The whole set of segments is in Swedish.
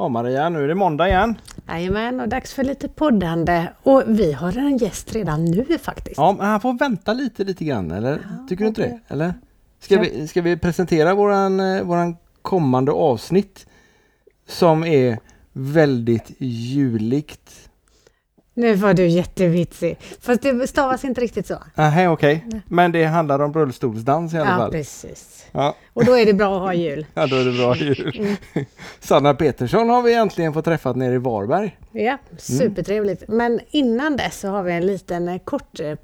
Ja Maria, nu är det måndag igen. Jajamän, och dags för lite poddande. Och vi har en gäst redan nu faktiskt. Ja, men han får vänta lite, lite grann, eller? Tycker du inte det? Eller? Ska vi, ska vi presentera våran, eh, våran kommande avsnitt som är väldigt juligt? Nu var du jättevitsig. Fast det stavas inte riktigt så. Nej, okej. Men det handlar om rullstolsdans i alla Ja, fall. precis. Ja, Och då är det bra att ha jul. ja, då är det bra jul. Sanna Petersson har vi äntligen fått träffat nere i Varberg. Ja, supertrevligt. Men innan dess så har vi en liten eh, kort eh,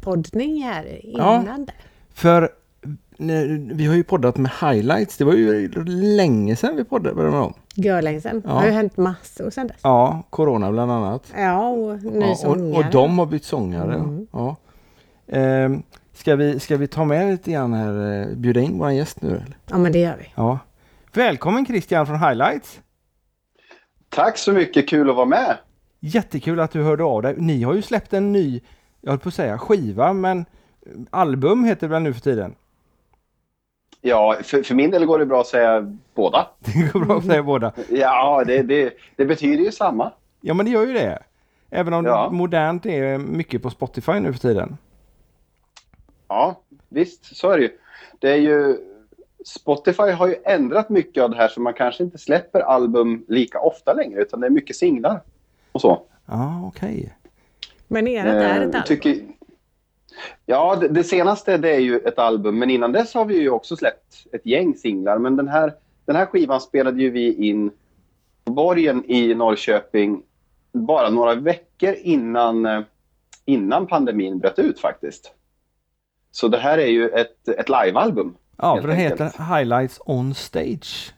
här innan det. För vi har ju poddat med highlights. Det var ju länge sedan vi poddade med dem. Görlängsen. Ja. Det har ju hänt massor sedan dess. Ja, Corona bland annat. Ja, och ny Ja, och, sångare. och de har bytt sångare. Mm. Ja. Ehm, ska, vi, ska vi ta med lite grann här, eh, bjuda in vår gäst nu? Eller? Ja, men det gör vi. Ja. Välkommen Christian från Highlights! Tack så mycket, kul att vara med. Jättekul att du hörde av dig. Ni har ju släppt en ny, jag höll på att säga skiva, men album heter det väl nu för tiden? Ja, för, för min del går det bra att säga båda. Det går bra att säga båda. Ja, det, det, det betyder ju samma. Ja men det gör ju det. Även om Ja. det modernt är mycket på Spotify nu för tiden. Ja, visst, så är det ju. Det är ju... Spotify har ju ändrat mycket av det här så man kanske inte släpper album lika ofta längre utan det är mycket singlar och så. Ja, okej. Men ert är ett Eh, album. tycker- Ja, det, det senaste det är ju ett album men innan dess har vi ju också släppt ett gäng singlar. Men den här, den här skivan spelade ju vi in på Borgen i Norrköping bara några veckor innan, eh, innan pandemin bröt ut faktiskt. Så det här är ju ett, ett livealbum. Ja, för den enkelt. heter Highlights on Stage.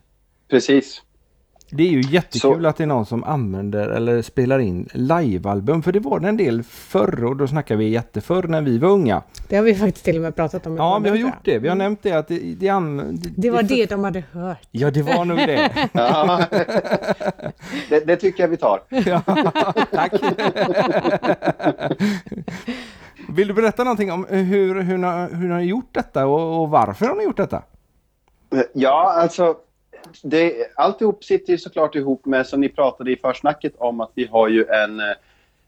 Precis. Det är ju jättekul Så- att det är någon som använder eller spelar in livealbum. För det var det en del förr och då snackar vi jätteförr när vi var unga. Det har vi faktiskt till och med pratat om. Ja, vi har gjort det. Vi har nämnt det att det, det, an, Det var för- det de hade hört. Ja, det var nog det. Ja. det, det tycker jag vi tar. Ja, tack. Vill du berätta någonting om hur, hur, ni, har- hur ni har gjort detta och, och varför har ni gjort detta? Ja, alltså det, alltihop sitter ju såklart ihop med, som ni pratade i försnacket om, att vi har ju en, eh,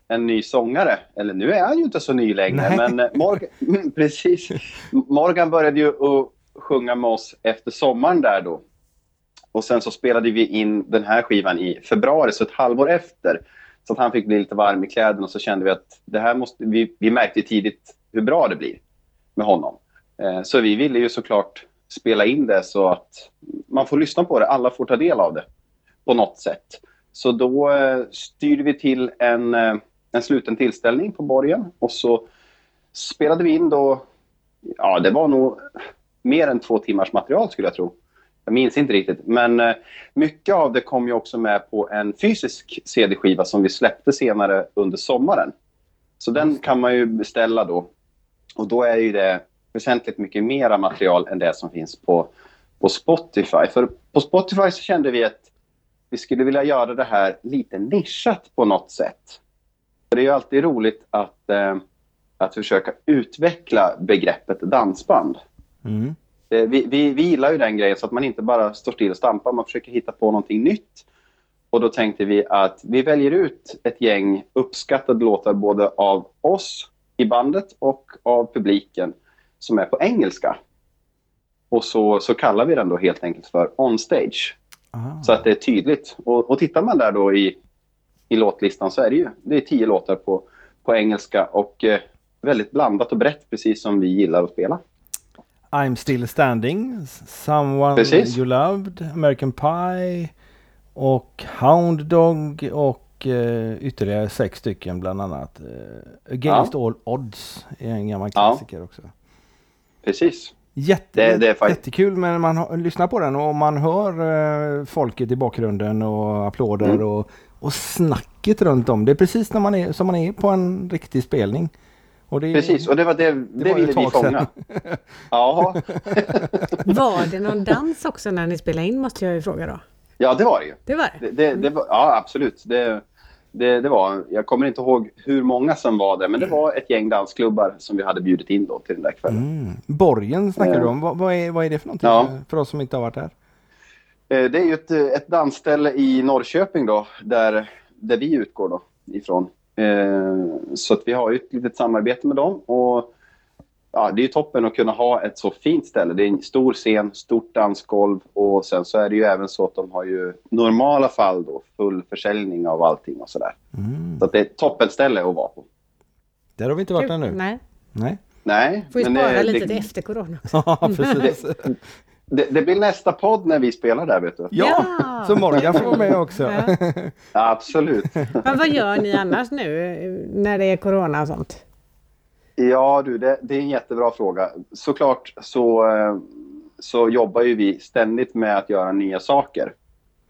en ny sångare. Eller nu är han ju inte så ny längre, Nej. men eh, Morgan, precis. Morgan började ju att sjunga med oss efter sommaren där då. Och sen så spelade vi in den här skivan i februari, så ett halvår efter. Så att han fick bli lite varm i kläderna och så kände vi att det här måste, vi, vi märkte tidigt hur bra det blir med honom. Eh, Så vi ville ju såklart spela in det så att man får lyssna på det, alla får ta del av det på något sätt. Så då eh, styrde vi till en, eh, en sluten tillställning på Borgen och så spelade vi in då, ja det var nog mer än två timmars material skulle jag tro. Jag minns inte riktigt, men eh, mycket av det kom ju också med på en fysisk CD-skiva som vi släppte senare under sommaren. Så den kan man ju beställa då. Och då är ju det väsentligt mycket mera material än det som finns på, på Spotify. För på Spotify så kände vi att vi skulle vilja göra det här lite nischat på något sätt. För det är ju alltid roligt att, eh, att försöka utveckla begreppet dansband. Mm. Eh, Vi, vi, vi gillar ju den grejen så att man inte bara står still och stampar, man försöker hitta på någonting nytt. Och då tänkte vi att vi väljer ut ett gäng uppskattade låtar både av oss i bandet och av publiken som är på engelska. Och så, så kallar vi den då helt enkelt för On Stage. Aha. Så att det är tydligt. Och, och tittar man där då i, i låtlistan så är det ju det är tio låtar på, på engelska och eh, väldigt blandat och brett precis som vi gillar att spela. I'm still standing, Someone Precis. you loved, American Pie och Hound Dog och eh, ytterligare sex stycken bland annat. Eh, Against all odds är en gammal Ja. klassiker också. Precis. Jätte, Det- det är fakt- jättekul men man lyssnar på den och man hör eh, folket i bakgrunden och applåder Mm. och, och snacket runt om. Det är precis när man är, som man är på en riktig spelning. Och det Precis, och det var det, det, var ju ville vi fånga. Ja, Var det någon dans också när ni spelade in måste jag ju fråga då? ja, det var det ju. Det var det? Det, det, det var, ja, absolut. Det, det, det var, jag kommer inte ihåg hur många som var där, men det var ett gäng dansklubbar som vi hade bjudit in då till den där kvällen. Mm. Borgen snackar Eh. du om. Vad, vad, är, vad är det för någonting Ja. för oss som inte har varit där? Eh, Det är ju ett, ett dansställe i Norrköping då, där, där vi utgår då ifrån. Eh, Så att vi har ju ett litet samarbete med dem. Och ja, det är ju toppen att kunna ha ett så fint ställe. Det är en stor scen, stort dansgolv och sen så är det ju även så att de har ju normala fall då full försäljning av allting och sådär. Så att det är ett toppenställe att vara på. Där har vi inte varit ännu. Nej, Nej. Nej, får ju spara det, lite det, till efter corona. Ja, precis. det, det blir nästa podd när vi spelar där vet du. Ja, Ja. så Morgan får vara med också. Ja. Absolut. Men vad gör ni annars nu eh, när det är corona och sånt? Ja du, det, det är en jättebra fråga. Såklart så, eh, så jobbar ju vi ständigt med att göra nya saker.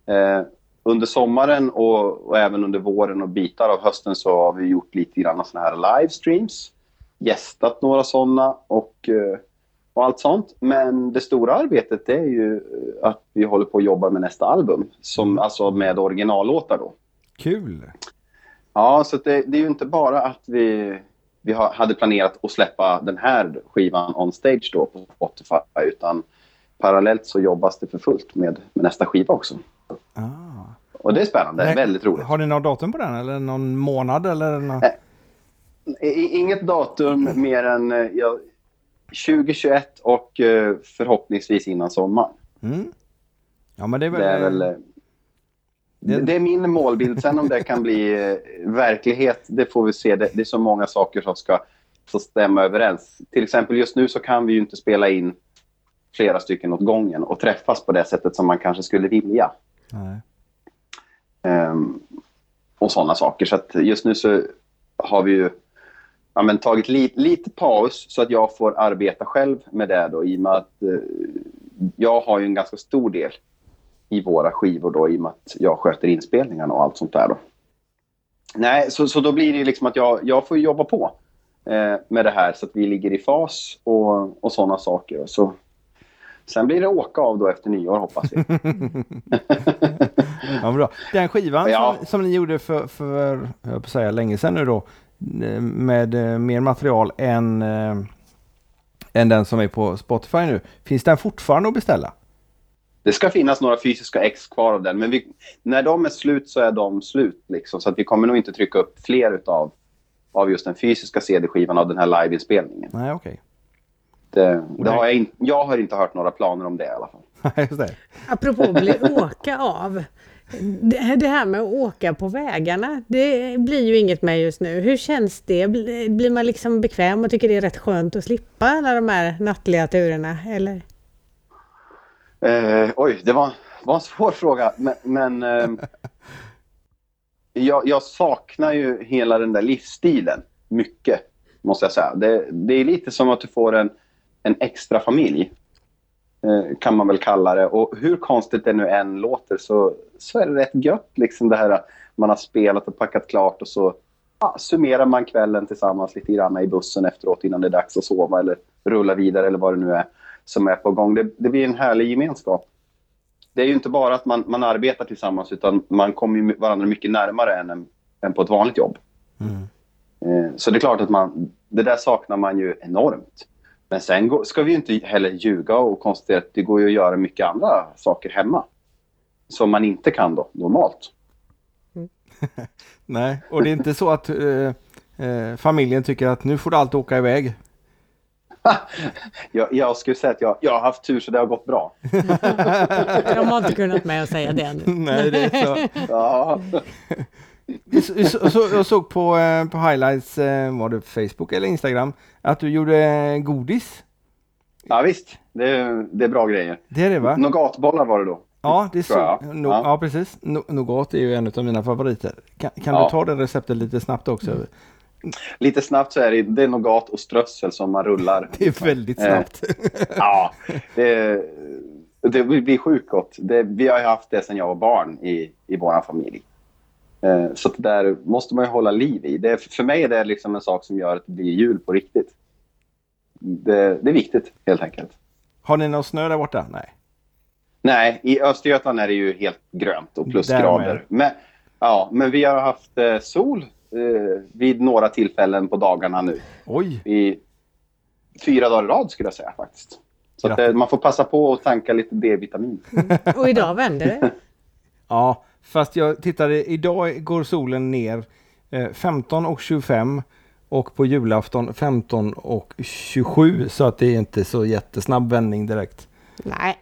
Eh, under sommaren och, och även under våren och bitar av hösten så har vi gjort lite grann såna här livestreams. Gästat några sådana och, eh, och allt sånt. Men det stora arbetet det är ju eh, att vi håller på att jobba med nästa album. Som, alltså med originallåtar då. Kul! Ja, så det, det är ju inte bara att vi, vi hade planerat att släppa den här skivan on stage då på Spotify, utan parallellt så jobbas det för fullt med, med nästa skiva också. Ah. Och det är spännande, Nej, väldigt roligt. Har ni något datum på den eller någon månad eller? Någon... I, inget datum mer än eh, ja, 2021 och eh, förhoppningsvis innan sommaren. Mm. Ja men det är väl... Det är väl... Det- Det är min målbild. Sen om det kan bli eh, verklighet, det får vi se. Det, det är så många saker som ska få stämma överens. Till exempel just nu så kan vi ju inte spela in flera stycken åt gången och träffas på det sättet som man kanske skulle vilja. Ehm, och sådana saker. Så just nu så har vi ju ja, men tagit li, lite paus så att jag får arbeta själv med det då, i och med att eh, jag har ju en ganska stor del i våra skivor då, i och med att jag sköter inspelningarna och allt sånt där. Då. Nej, så, så då blir det liksom att jag, jag får jobba på eh, med det här så att vi ligger i fas och, och sådana saker. Och så, sen blir det åka av då efter nyår hoppas vi. Ja, bra. Den skivan Ja. som, som ni gjorde för, för jag på säga, länge sedan nu då med eh, mer material än, eh, än den som är på Spotify nu. Finns den fortfarande att beställa? Det ska finnas några fysiska ex kvar av den, men vi, när de är slut så är de slut. Liksom, så att vi kommer nog inte trycka upp fler utav, av just den fysiska CD-skivan av den här liveinspelningen. Nej, okej. Det, det har jag, in, jag har inte hört några planer om det i alla fall. Just det. Apropå bli åka av. Det här med att åka på vägarna, det blir ju inget med just nu. Hur känns det? Bl- Blir man liksom bekväm och tycker det är rätt skönt att slippa alla de här nattliga turerna? Eller? Eh, oj, det var, var en svår fråga. Men, men ehm, jag, jag saknar ju hela den där livsstilen mycket, måste jag säga. Det, det är lite som att du får en, en extra familj, eh, kan man väl kalla det. Och hur konstigt det nu än låter så, så är det rätt gött, liksom det här man har spelat och packat klart och så ja, summerar man kvällen tillsammans lite grann i bussen efteråt innan det är dags att sova eller rulla vidare eller vad det nu är som är på gång. Det, det blir en härlig gemenskap. Det är ju inte bara att man, man arbetar tillsammans utan man kommer varandra mycket närmare än, en, än på ett vanligt jobb. Eh, Så det är klart att man, det där saknar man ju enormt. Men sen gå- ska vi inte heller ljuga och konstatera att det går ju att göra mycket andra saker hemma. Som man inte kan då, normalt. Nej, och det är inte så att eh, eh, familjen tycker att nu får du alltid åka iväg. Jag, jag skulle säga att jag, jag har haft tur så det har gått bra. De har inte kunnat med att säga det nu. Nej, det är så. Ja, Jag så, så, jag såg på, eh, på highlights, eh, var det Facebook eller Instagram, att du gjorde eh, godis. ja visst. Det, är- det är bra grejer. Det är det va? Nougatbollar var det då. Ja, det är så. Tror jag. No, Ja. ja. precis. No, nougat är ju en av mina favoriter. Kan, kan Ja. du ta det receptet lite snabbt också? Lite snabbt så är det, det är nougat och strössel som man rullar. Det är väldigt Eh. snabbt. Ja, det, det blir sjukt gott. Det, vi har ju haft det sedan jag var barn i, i vår familj. Eh, så det där måste man ju hålla liv i. Det, för mig är det liksom en sak som gör att det blir jul på riktigt. Det, det är viktigt, helt enkelt. Har ni någon snö där borta? Nej. Nej, i Östergötland är det ju helt grönt och plusgrader. Men, ja, men vi har haft eh, sol eh, vid några tillfällen på dagarna nu. Oj, I fyra dagar i rad skulle jag säga faktiskt. Så att, eh, man får passa på att tanka lite D-vitamin. Och idag vänder det. Ja, fast jag tittade, idag går solen ner eh, 15 och 25 och på julafton 15 och 27 så att det är inte så jättesnabb vändning direkt. Nej,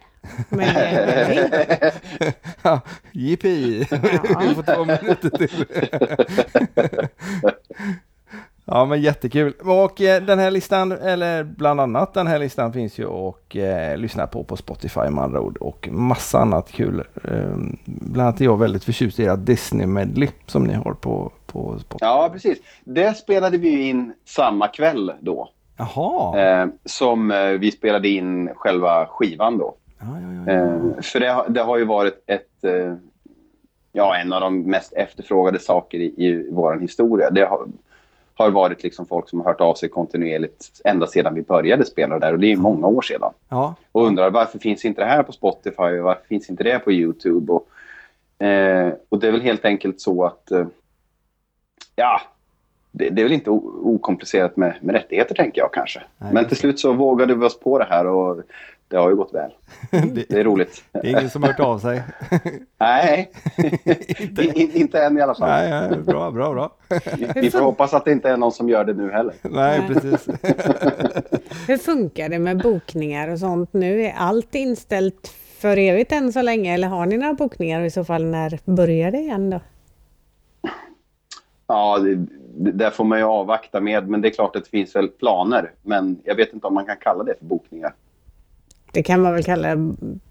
men det Ja, Jippi! Vi får två minuter till. Ja men jättekul. Och eh, den här listan, eller bland annat den här listan finns ju och eh, lyssna på på Spotify med andra ord och massa annat kul. Eh, bland annat är jag väldigt förtjust i ert Disney medley som ni har på, på Spotify. Ja, precis. Det spelade vi in samma kväll då. Jaha! Eh, som eh, vi spelade in själva skivan då. Ja, ja, ja, ja. Eh, för det, har- det har ju varit ett, eh, ja, en av de mest efterfrågade saker i, i vår historia. Det har, har varit liksom folk som har hört av sig kontinuerligt ända sedan vi började spela där och det är många år sedan. Och undrar varför finns inte det här på Spotify och varför finns inte det på Youtube? Och, eh, och det är väl helt enkelt så att eh, ja, det, det är väl inte okomplicerat med, med rättigheter tänker jag kanske. Nej, Men till slut så vågade vi oss på det här och det har ju gått väl. Det, Det är roligt. det är ingen som har hört av sig. Nej, I- i- inte än i alla fall. Nej, ja, bra, bra, bra. Vi- Vi får hoppas att det inte är någon som gör det nu heller. Nej, precis. Hur funkar det med bokningar och sånt nu? Är allt inställt för evigt än så länge eller har ni några bokningar och i så fall när börjar det igen då? Ja, det, det där får man ju avvakta med, men det är klart att det finns väl planer. Men jag vet inte om man kan kalla det för bokningar. Det kan man väl kalla,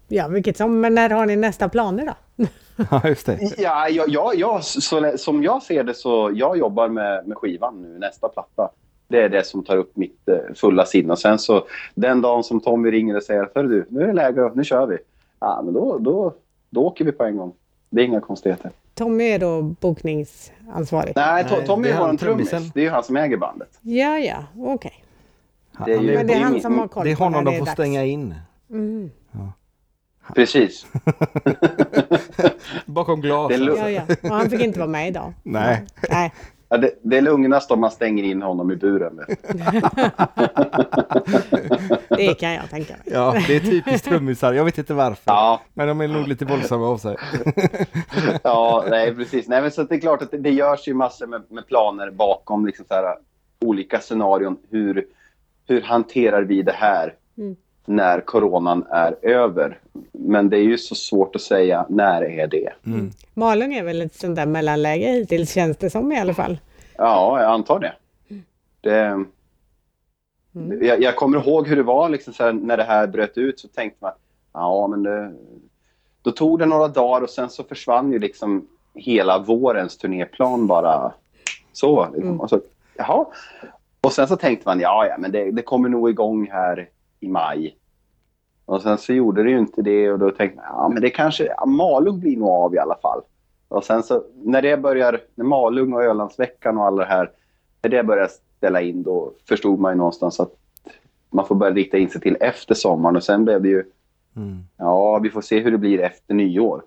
ja vilket som, men när har ni nästa planer då? Ja, just det. Ja, ja, ja, ja så, som jag ser det så jag jobbar med, med skivan nu, nästa platta. Det är det som tar upp mitt eh, fulla sinne. Och sen så den dagen som Tommy ringer och säger Hörru du, nu är det läge, nu kör vi. Ja, men då, då, då åker vi på en gång. Det är inga konstigheter. Tommy är då bokningsansvarig? Nej, To- Tommy är han vår trummis. Det är ju han som äger bandet. Ja, ja, okej. Det är ju- Men det är han som har koll Det är honom de får dags. stänga in. Mm. Precis. Bakom glas. Det är lugnt. Ja, ja. Och han fick inte vara med idag? Nej. Nej. Ja, det, det är lugnast om man stänger in honom i buren. Det kan jag tänka mig. Ja, det är typiskt trummisar. Jag vet inte varför. Ja, Men de är nog lite våldsamma av sig. ja nej, precis. Nej, men så det är klart att det, det görs ju massor med, med planer bakom liksom så här, olika scenarion. Hur, hur hanterar vi det här Mm. När coronan är över? Men det är ju så svårt att säga när är det. Mm. Malung är väl ett sånt där mellanläge hittills känns det som i alla fall. Ja, jag antar det. det jag, jag kommer ihåg hur det var liksom så här, när det här bröt ut så tänkte man ja men det, då tog det några dagar och sen så försvann ju liksom hela vårens turnéplan bara så. Liksom. Mm. Och så jaha. Och sen så tänkte man ja, ja men det, det kommer nog igång här i maj. Och sen så gjorde det ju inte det och då tänkte man ja men det kanske, ja, Malung blir nog av i alla fall. Och sen så när det börjar, när Malung och Ölandsveckan och alla det här, när det börjar ställa in då förstod man ju någonstans att man får börja rikta in sig till efter sommaren och sen blev det ju, Mm. ja vi får se hur det blir efter nyår.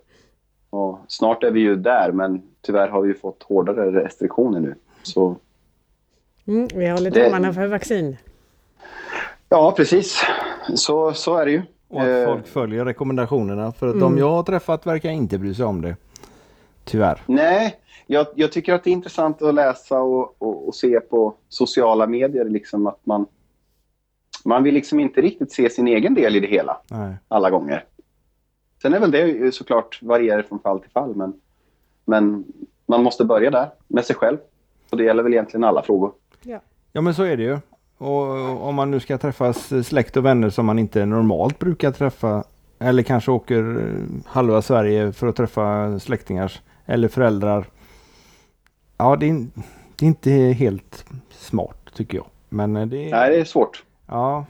Och snart är vi ju där men tyvärr har vi fått hårdare restriktioner nu. Så Mm, vi håller tummarna för vaccin. Ja precis, så, så är det ju. Och att Eh, folk följer rekommendationerna. För att Mm. de jag har träffat verkar inte bry sig om det. Tyvärr. Nej, jag, jag tycker att det är intressant att läsa och, och, och se på sociala medier. Liksom att man, man vill liksom inte riktigt se sin egen del i det hela Nej. alla gånger. Sen är väl det ju såklart varierar från fall till fall. Men, men man måste börja där med sig själv. Och det gäller väl egentligen alla frågor. Ja men så är det ju. Och om man nu ska träffa släkt och vänner som man inte normalt brukar träffa. Eller kanske åker eh, halva Sverige för att träffa släktingar eller föräldrar. Ja det är, det är inte helt smart tycker jag. Men eh, det Nej, det är svårt. Ja.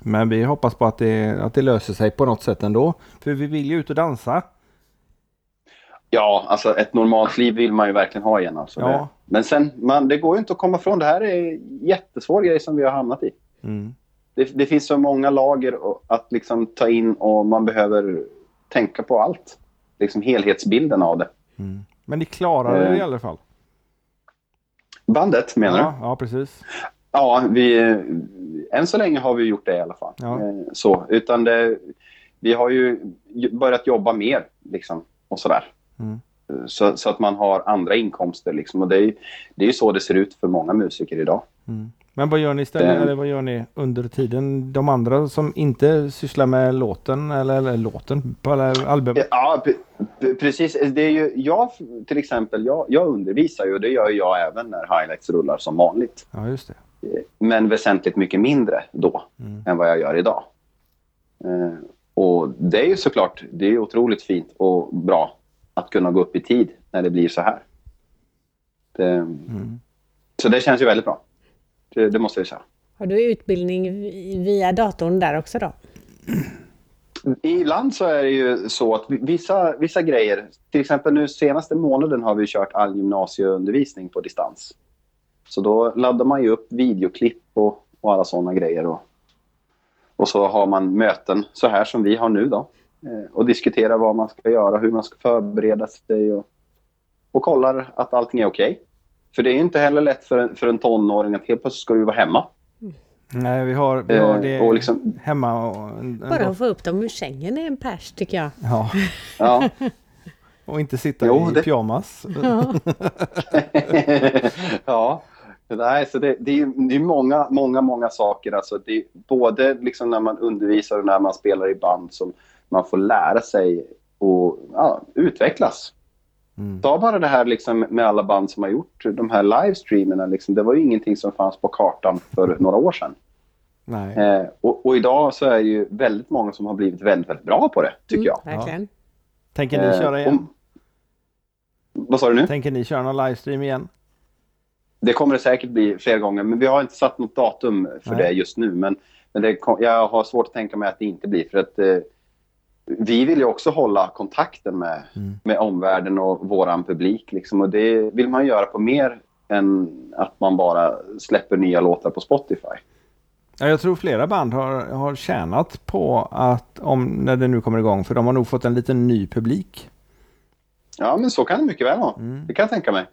Men vi hoppas på att det, att det löser sig på något sätt ändå. För vi vill ju ut och dansa. Ja, alltså ett normalt liv vill man ju verkligen ha igen. Alltså Ja. Men sen, man, det går ju inte att komma ifrån. Det här är jättesvår grej som vi har hamnat i. Mm. det, det finns så många lager att liksom ta in och man behöver tänka på allt. Liksom helhetsbilden av det. Mm. Men ni klarar det Eh. i alla fall. Bandet menar Ja, ja precis. du? Ja, vi, än så länge har vi gjort det i alla fall. Ja. Eh, Så, utan det, vi har ju börjat jobba mer liksom, och sådär. Mm. Så, så att man har andra inkomster. Liksom. Och det, är, det är så det ser ut för många musiker idag. Mm. Men vad gör ni istället? Eller vad gör ni under tiden? De andra som inte sysslar med låten eller, eller låten på alla album? Ja, pre- pre- precis. Det är ju, jag till exempel, jag, jag undervisar ju och det gör jag även när highlights rullar som vanligt. Ja, just det. Men väsentligt mycket mindre då Mm. än vad jag gör idag. Eh, och det är ju såklart, det är otroligt fint och bra att kunna gå upp i tid när det blir så här. Det, Mm. Så det känns ju väldigt bra. Det, det måste jag säga. Har du utbildning vi- via datorn där också då? Ibland så är det ju så att vi- vissa, vissa grejer, till exempel nu senaste månaden har vi kört all gymnasieundervisning på distans. Så då laddar man ju upp videoklipp och, och alla sådana grejer. Och, och så har man möten så här som vi har nu då. Eh, och diskuterar vad man ska göra, hur man ska förbereda sig och, och kollar att allting är okej. För det är ju inte heller lätt för en, för en tonåring att helt plötsligt ska du vara hemma. Nej, vi har, vi har Eh, det och liksom- hemma. Och, Bara att få upp dem ur sängen är en pers tycker jag. ja, Ja. och inte sitta Jo, i det- pyjamas. ja. Nej, så det, det är, ju- det är många, många, många saker. Alltså det är både liksom när man undervisar och när man spelar i band som man får lära sig och ja, utvecklas. Mm. Ta bara det här liksom med alla band som har gjort de här livestreamerna. Liksom, det var ju ingenting som fanns på kartan för några år sedan. Nej. Eh, och, och idag så är det ju väldigt många som har blivit väldigt, väldigt bra på det, tycker jag. Mm, verkligen. Tänker ni Eh, köra igen? om- Vad sa du nu? Tänker ni köra någon livestream igen? Det kommer det säkert bli fler gånger, men vi har inte satt något datum för Nej. det just nu. Men, men det, jag har svårt att tänka mig att det inte blir. För att eh, vi vill ju också hålla kontakten med, Mm. med omvärlden och våran publik. Liksom, och det vill man göra på mer än att man bara släpper nya låtar på Spotify. Ja, jag tror flera band har, har tjänat på att, om, när det nu kommer igång, för de har nog fått en liten ny publik. Ja, men så kan det mycket väl vara. Mm. Det kan jag tänka mig.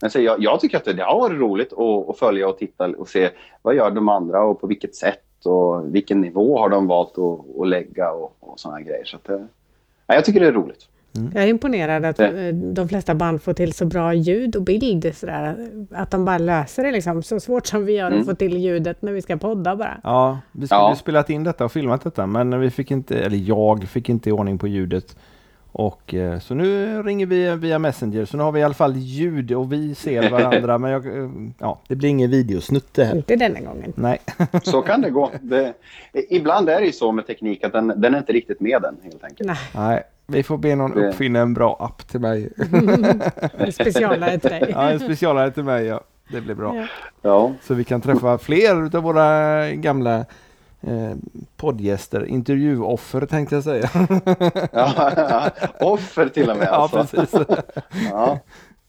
Men så jag, jag tycker att det, det har varit roligt att, att följa och titta och se vad gör de andra och på vilket sätt och vilken nivå har de valt att, att lägga och, och sådana grejer. Så att, eh, ja, jag tycker det är roligt. Jag är imponerad att eh, de flesta band får till så bra ljud och bild. Sådär. Att de bara löser det liksom. Så svårt som vi gör Mm. att få till ljudet när vi ska podda bara. Ja, vi skulle Ja. spelat in detta och filmat detta, men vi fick inte, eller jag fick inte i ordning på ljudet. Och eh, så nu ringer vi via Messenger, så nu har vi i alla fall ljud och vi ser varandra, men jag, eh, ja, det blir ingen videosnutt det här. Inte denna gången. Nej. Så kan det gå. Det, ibland är det ju så med teknik att den, den är inte riktigt med den helt enkelt. Nej, Nej, vi får be någon uppfinna en bra app till mig. en specialare till dig. Ja, en specialare till mig, ja. Det blir bra. Ja. Ja, Så vi kan träffa fler av våra gamla eh, poddgäster, intervjuoffer tänkte jag säga. ja, ja. Offer till och med. ja, Alltså. precis. Ja.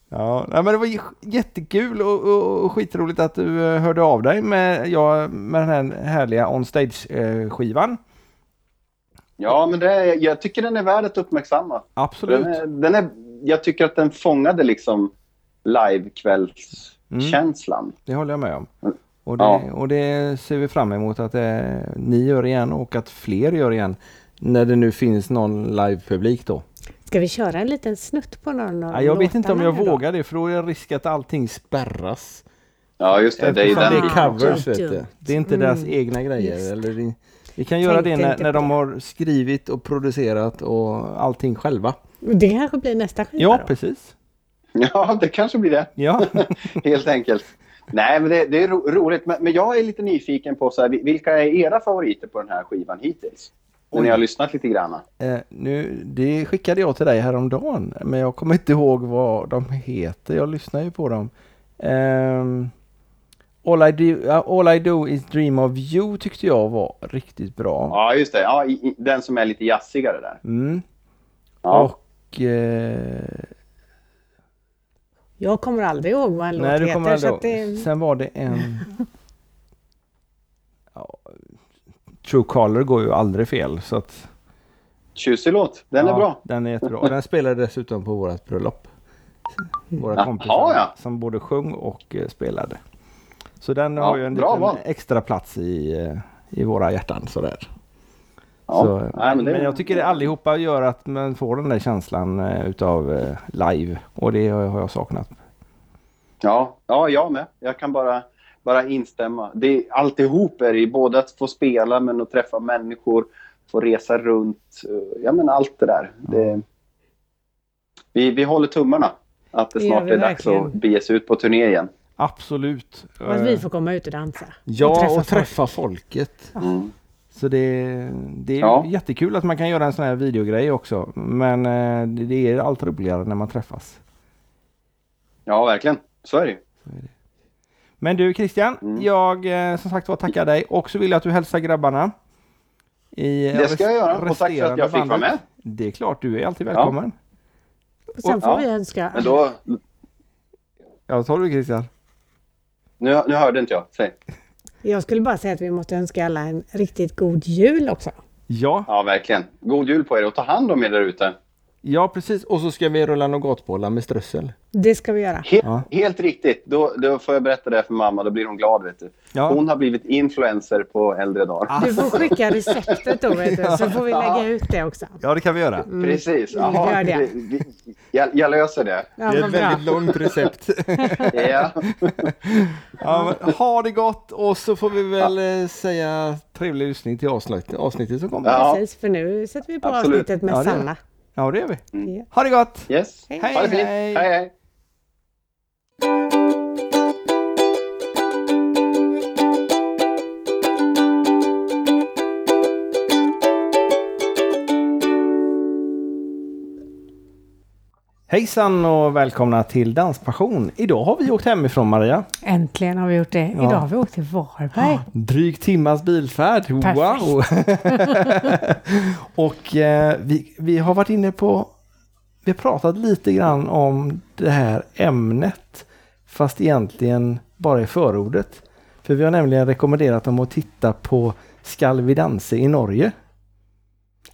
Ja, men det var jättekul och, och, och skitroligt att du eh, hörde av dig med, ja, med den här härliga On Stage-skivan. ja, men det, jag tycker den är värd att uppmärksamma. Absolut. Den är, den är, jag tycker att den fångade liksom livekvällskänslan. Det håller jag med om. Och det, Ja. och det ser vi fram emot att det, ni gör igen och att fler gör igen. När det nu finns någon livepublik då. Ska vi köra en liten snutt på någon av Ja, jag vet inte om jag här då? vågar det för då är det risk att allting spärras. Ja, just det. Det är Eftersom den. det är covers vet du. Det är inte Mm. deras egna grejer. Eller det, vi kan göra det Tänkte när, inte när på de det. har skrivit och producerat och allting själva. Det kanske blir nästa skiva Ja, då. precis. Ja, det kanske blir det. Ja, Helt enkelt. Nej, men det, det är ro, roligt. Men, men jag är lite nyfiken på så här, vilka är era favoriter på den här skivan hittills? När ni har lyssnat lite grann. eh, nu, det skickade jag till dig häromdagen. Men jag kommer inte ihåg vad de heter. Jag lyssnar ju på dem. Ehm, all, I do, all I do is dream of you tyckte jag var riktigt bra. Ja, just det. Ja, i, i, den som är lite jazzigare där. Mm. Ja. Och eh, Jag kommer aldrig ihåg vad en Nej, låt du kommer heter. Så aldrig ihåg. det, Sen var det en... ja, True Color går ju aldrig fel så att... Tjusig låt. Den ja, är bra. Den är jättebra. Och den spelade dessutom på vårt bröllop. Våra Jaha, kompisar ja. som både sjöng och eh, spelade. Så den Ja, har ju en bra liten extra plats i, eh, i våra hjärtan sådär. Ja, Så, nej, men, men jag tycker det allihopa gör att man får den där känslan eh, utav eh, live och det har jag saknat. Ja, ja, jag med. Jag kan bara, bara instämma. Det, alltihop är det både att få spela men att träffa människor, få resa runt, eh, ja men allt det där. Det, vi, vi håller tummarna att det snart är dags verkligen. att bege sig ut på turné igen. Absolut. Och att vi får komma ut och dansa. Ja, och träffa och träffa folket. Mm. Så det, det är Ja. jättekul att man kan göra en sån här videogrej också. Men eh, det, det är allt roligare när man träffas. Ja, verkligen. Så är det ju. Men du Christian, Mm. jag eh, som sagt var tackar dig och så vill jag att du hälsar grabbarna. I Det ska jag göra. Och tack för att jag fick vara med. Det är klart, du är alltid välkommen. Och sen får Ja. vi önska... Men då, Ja, tar du Christian? nu, nu hörde inte jag. Säg. Jag skulle bara säga att vi måste önska alla en riktigt god jul också. Ja, Ja, verkligen. God jul på er och ta hand om er där ute. Ja precis. Och så ska vi rulla nougatbollar med strössel. Det ska vi göra. Helt, Ja. helt riktigt. Då, då får jag berätta det för mamma. Då blir hon glad. Vet du. Ja. Hon har blivit influencer på äldre dagar. Du får skicka receptet då vet du, så får vi lägga ut det också. Ja, det kan vi göra. Precis. Mm, Jaha, gör det. vi- vi- jag, jag löser det. Ja, det är ett väldigt långt recept. Ja. ja, ha det gott och så får vi väl eh, säga trevlig lyssning till avsnittet, avsnittet som kommer. Ja. Precis, för nu sätter vi på Absolut. avsnittet med Ja, Sanna. Ja, det gör vi. Ja. Ha det gott! Yes. Hej. Ha det fint. Hej. hej. hej. Hejsan och välkomna till Danspassion. Idag har vi åkt hemifrån Maria. Äntligen har vi gjort det. Ja. Idag har vi åkt till Varberg. Dryg timmas bilfärd. Wow! och eh, vi, vi har varit inne på, vi har pratat lite grann om det här ämnet. Fast egentligen bara i förordet. För vi har nämligen rekommenderat dem att titta på Skall vi dansa i Norge.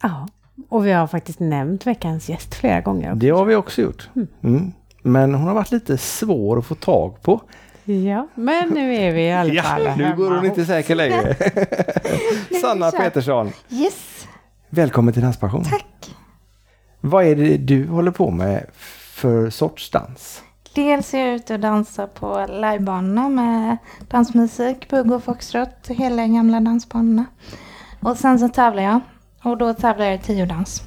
Ja, och vi har faktiskt nämnt veckans gäst flera gånger. Det har vi också gjort. Mm. Men hon har varit lite svår att få tag på. Ja, men nu är vi i alla fall Ja, nu går hon inte säker längre. Sanna. Petersson, Yes, välkommen till Danspassion. tack. Vad är det du håller på med för sorts dans? Dels är jag ute och dansar på livebanorna med dansmusik, bugg och foxtrot, hela gamla dansbanorna. Och sen så tävlar jag. Och då tävlar jag i tiodans.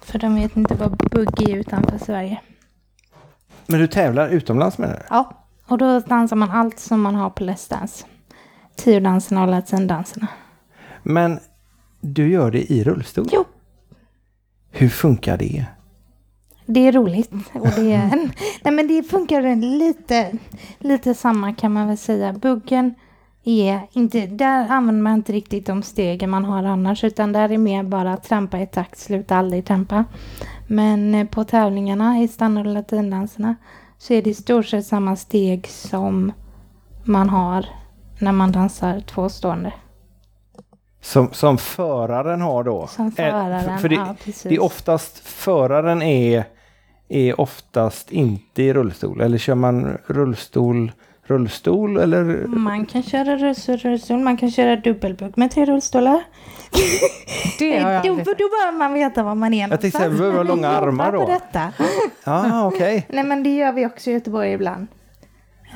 För de vet inte vad bugg är utanför Sverige. Men du tävlar utomlands med det? Ja, och då dansar man allt som man har på Let's Dance. Tiodanserna och latindanserna. Men du gör det i rullstol? Jo. Hur funkar det? Det är roligt. Och det, är, nej men det funkar lite, lite samma kan man väl säga. Buggen är inte, där använder man inte riktigt de stegen man har annars utan där är mer bara trampa i takt, sluta aldrig trampa. Men eh, på tävlingarna i standard och latindanserna så är det i stort sett samma steg som man har när man dansar tvåstående. Som, som föraren har då? Som Eh, föraren, för, för det, ja precis. det är oftast föraren är, är oftast inte i rullstol. Eller kör man rullstol, rullstol eller? Man kan köra rullstol, man kan köra dubbelbugg med tre rullstolar. Det har jag då, då behöver man veta var man är Jag tänkte säga, någonstans behöver långa vi armar då. Detta. Ja, okej. Nej men det gör vi också i Göteborg ibland.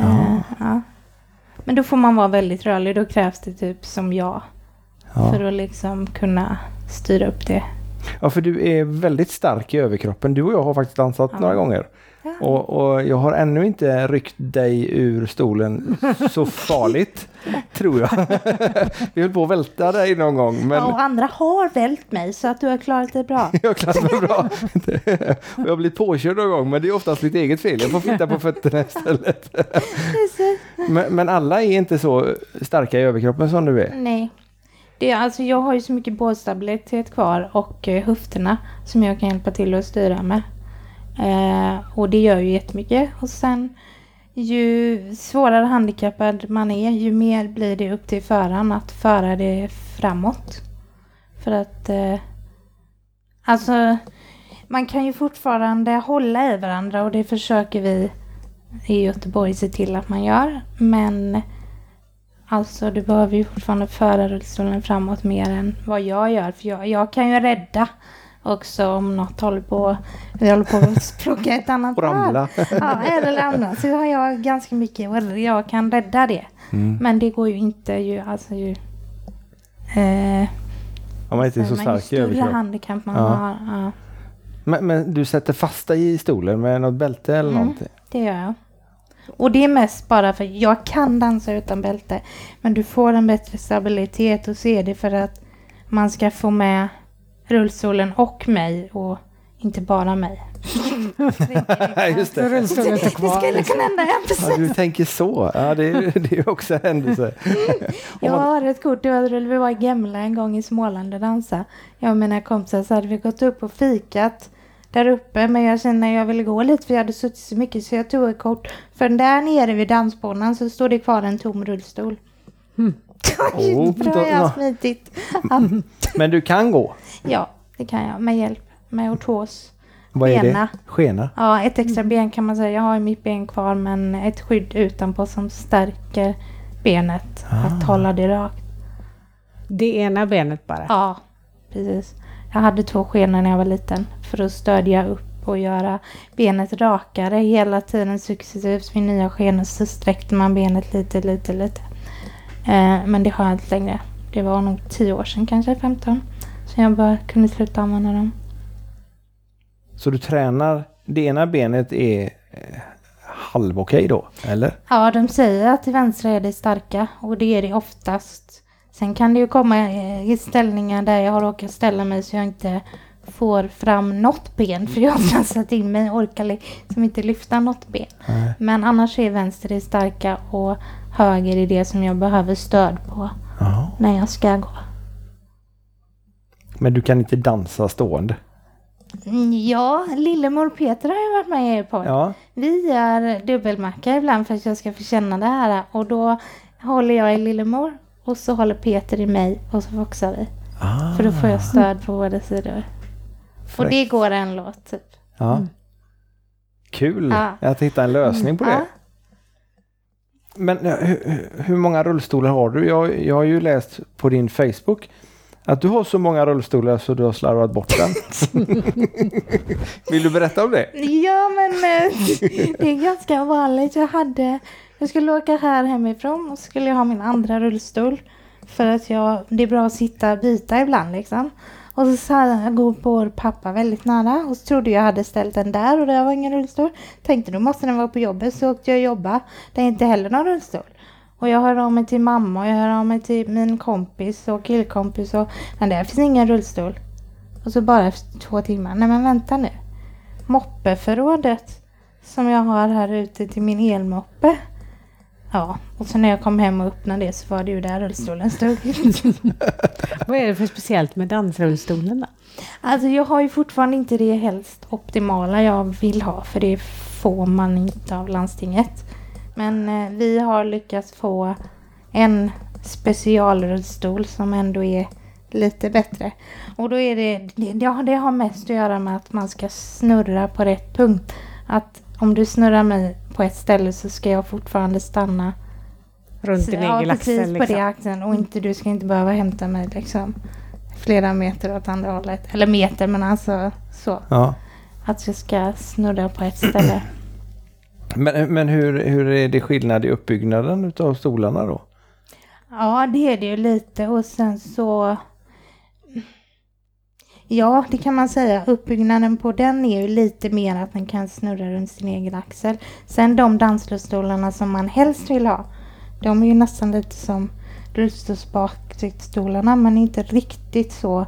Eh, ja. Men då får man vara väldigt rörlig. Då krävs det typ som jag. Ja. För att liksom kunna styra upp det. ja, för du är väldigt stark i överkroppen. Du och jag har faktiskt dansat Ja. några gånger. Och, och jag har ännu inte ryckt dig ur stolen så farligt, tror jag. Vi höll på att välta dig någon gång, men Ja, och andra har vält mig så att du har klarat det bra. jag klarade mig bra. Jag har blivit påkörd någon gång, men det är oftast mitt eget fel. Jag får flytta på fötterna istället. Men, men alla är inte så starka i överkroppen som du är. Nej. Det är, alltså, jag har ju så mycket bålstabilitet kvar och eh, höfterna som jag kan hjälpa till att styra med. Eh, och det gör ju jättemycket. Och sen ju svårare handikappad man är ju mer blir det upp till föraren att föra det framåt. För att eh, alltså man kan ju fortfarande hålla i varandra och det försöker vi i Göteborg se till att man gör. Men alltså du behöver ju fortfarande föra rullstolen framåt mer än vad jag gör. För jag, jag kan ju rädda också om något håller på, vi håller på att språka ett annat Och ramla. Ja, eller ramla. Så har jag ganska mycket jag kan rädda det. Mm. Men det går ju inte ju, alltså ju... Eh, Om man inte är så stark i överkropp. handikapp man Ja. har. Ja, Men, men du sätter fast dig i stolen med något bälte eller Mm. någonting? det gör jag. Och det är mest bara för jag kan dansa utan bälte. Men du får en bättre stabilitet och så är det för att man ska få med rullstolen och mig och inte bara mig. Just det. Rullstolen står Det skulle kunna hända, ja Ja, du tänker så. Ja, det är, det är också en händelse. Jag har ett kort, det var, vi var i Gemla en gång i Småland och dansade. Jag och mina kompisar så hade vi gått upp och fikat där uppe men jag kände att jag ville gå lite för jag hade suttit så mycket så jag tog ett kort. För där nere vid dansbanan så står det kvar en tom rullstol. Mm. Oj, Oh, bra då- jag smidigt. Ja, Men du kan gå. Ja, det kan jag med hjälp med ortos. Vad är Skena. det? Skena? Ja, ett extra ben kan man säga. Jag har mitt ben kvar men ett skydd utanpå som stärker benet. Att hålla det rakt. Det ena benet bara. Ja, precis. Jag hade två skenor när jag var liten för att stödja upp och göra benet rakare hela tiden successivt. Vid nya skenor så sträckte man benet lite, lite, lite. Eh, men det har jag inte längre. Det var nog 10 år sedan, kanske 15. Jag bara kunde sluta använda dem. Så du tränar, det ena benet är eh, halvokej då, eller? Ja, de säger att till vänstra är det starka och det är det oftast. Sen kan det ju komma eh, i ställningar där jag har råkat ställa mig så jag inte får fram något ben för jag har trasslat in mig och orkar liksom inte lyfta något ben. Nej. Men annars är vänster det starka och höger är det som jag behöver stöd på Ja. när jag ska gå. Men du kan inte dansa stående? Mm, Ja, lillemor Peter har ju varit med i er podd. Ja. Vi gör dubbelmacka ibland för att jag ska få känna det här. Och då håller jag i lillemor och så håller Peter i mig och så foxar vi. Ah. För då får jag stöd på båda sidor. Och det går en låt typ. Ja. Kul Ja. att hitta en lösning på det. Ja. Men eh, hur, hur många rullstolar har du? Jag, jag har ju läst på din Facebook att du har så många rullstolar så du har slarvat bort den. Vill du berätta om det? Ja men eh, det är ganska vanligt. Jag hade, jag skulle åka här hemifrån och så skulle jag ha min andra rullstol. För att jag, det är bra att sitta och byta ibland liksom. Och så sa jag, går vår pappa väldigt nära och så trodde jag hade ställt den där och det var ingen rullstol. Tänkte då måste den vara på jobbet så åkte jag jobba. Det är inte heller någon rullstol. Och jag hör av mig till mamma och jag hör av mig till min kompis och killkompis och men där finns ingen rullstol. Och så bara efter två timmar, nej men vänta nu moppeförrådet som jag har här ute till min elmoppe. Ja, och så när jag kom hem och öppnade det så var det ju där rullstolen stod. Vad är det för speciellt med dansrullstolen då? Alltså jag har ju fortfarande inte det helst optimala jag vill ha för det får man inte av landstinget. Men eh, vi har lyckats få en specialrullstol som ändå är lite bättre. Och då är det, det, det har- det har mest att göra med att man ska snurra på rätt punkt. Att om du snurrar mig på ett ställe så ska jag fortfarande stanna Runt din ja, egen precis axel på det liksom. axeln och inte, du ska inte behöva hämta mig liksom flera meter åt andra hållet. Eller meter men alltså så. Ja. Att jag ska snurra på ett ställe. Men, men hur, hur är det skillnad i uppbyggnaden utav stolarna då? Ja, det är det ju lite och sen så... Ja, det kan man säga. Uppbyggnaden på den är ju lite mer att den kan snurra runt sin egen axel. Sen de dansrullstolarna som man helst vill ha, de är ju nästan lite som rullstolsbakstolarna men inte riktigt så,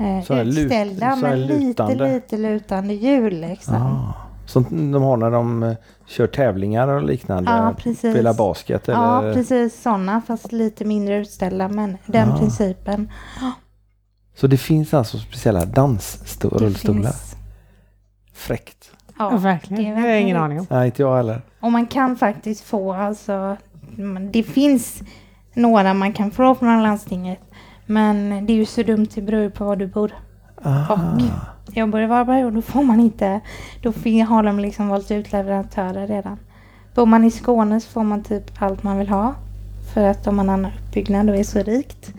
eh, Så utställda. men lite, lite lutande hjul liksom. Ah. Som de har när de eh, kör tävlingar och liknande. Ja, precis. Spelar basket eller? Ja, precis sådana fast lite mindre utställda men den Ja. principen. Så det finns alltså speciella Det dansrullstolar? finns. Fräckt. Ja, Ja, verkligen. det har jag ingen aning om. Nej, inte jag heller. Och man kan faktiskt få alltså, det finns några man kan få från landstinget. Men det är ju så dumt, det beror på var du bor. Ah. Jag i Varberg och då får man inte, då har de liksom valt ut leverantörer redan. Bor man i Skåne så får man typ allt man vill ha. För att de har en annan uppbyggnad och är så rikt.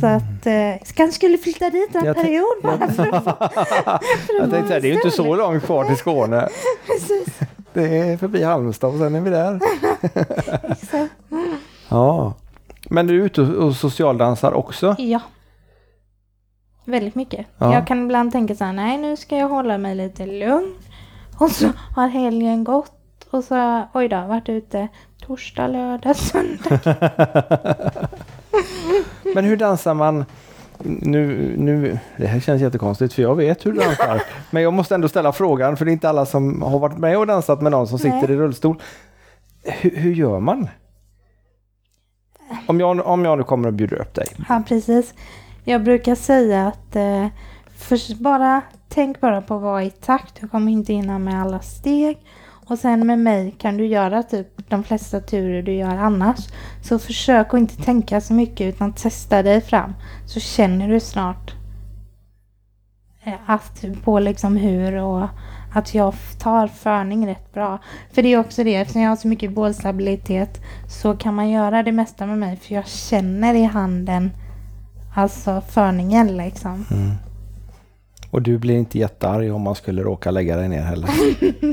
Så att, eh, kanske skulle flytta dit en Jag period bara för att få... Jag tänkte det är ju inte så långt kvar till Skåne. Precis. Det är förbi Halmstad och sen är vi där. Exakt. Ja. Men du är ute och socialdansar också? Ja. Väldigt mycket. Ja. Jag kan ibland tänka så här, nej nu ska jag hålla mig lite lugn. Och så har helgen gått och så, oj då, varit ute torsdag, lördag, söndag. Men hur dansar man? Nu, nu, det här känns jättekonstigt för jag vet hur du dansar. Men jag måste ändå ställa frågan för det är inte alla som har varit med och dansat med någon som sitter Nej. i rullstol. Hur, hur gör man? Om jag, om jag nu kommer och bjuder upp dig. Ja, precis. Jag brukar säga att eh, för, bara, tänk bara på att vara i takt. Du kommer inte hinna med alla steg. Och sen med mig kan du göra typ de flesta turer du gör annars. Så försök att inte tänka så mycket utan testa dig fram. Så känner du snart eh, att på liksom hur och att jag tar förning rätt bra. För det är också det, eftersom jag har så mycket bålstabilitet så kan man göra det mesta med mig för jag känner i handen alltså förningen liksom. Och du blir inte jättearg om man skulle råka lägga dig ner heller?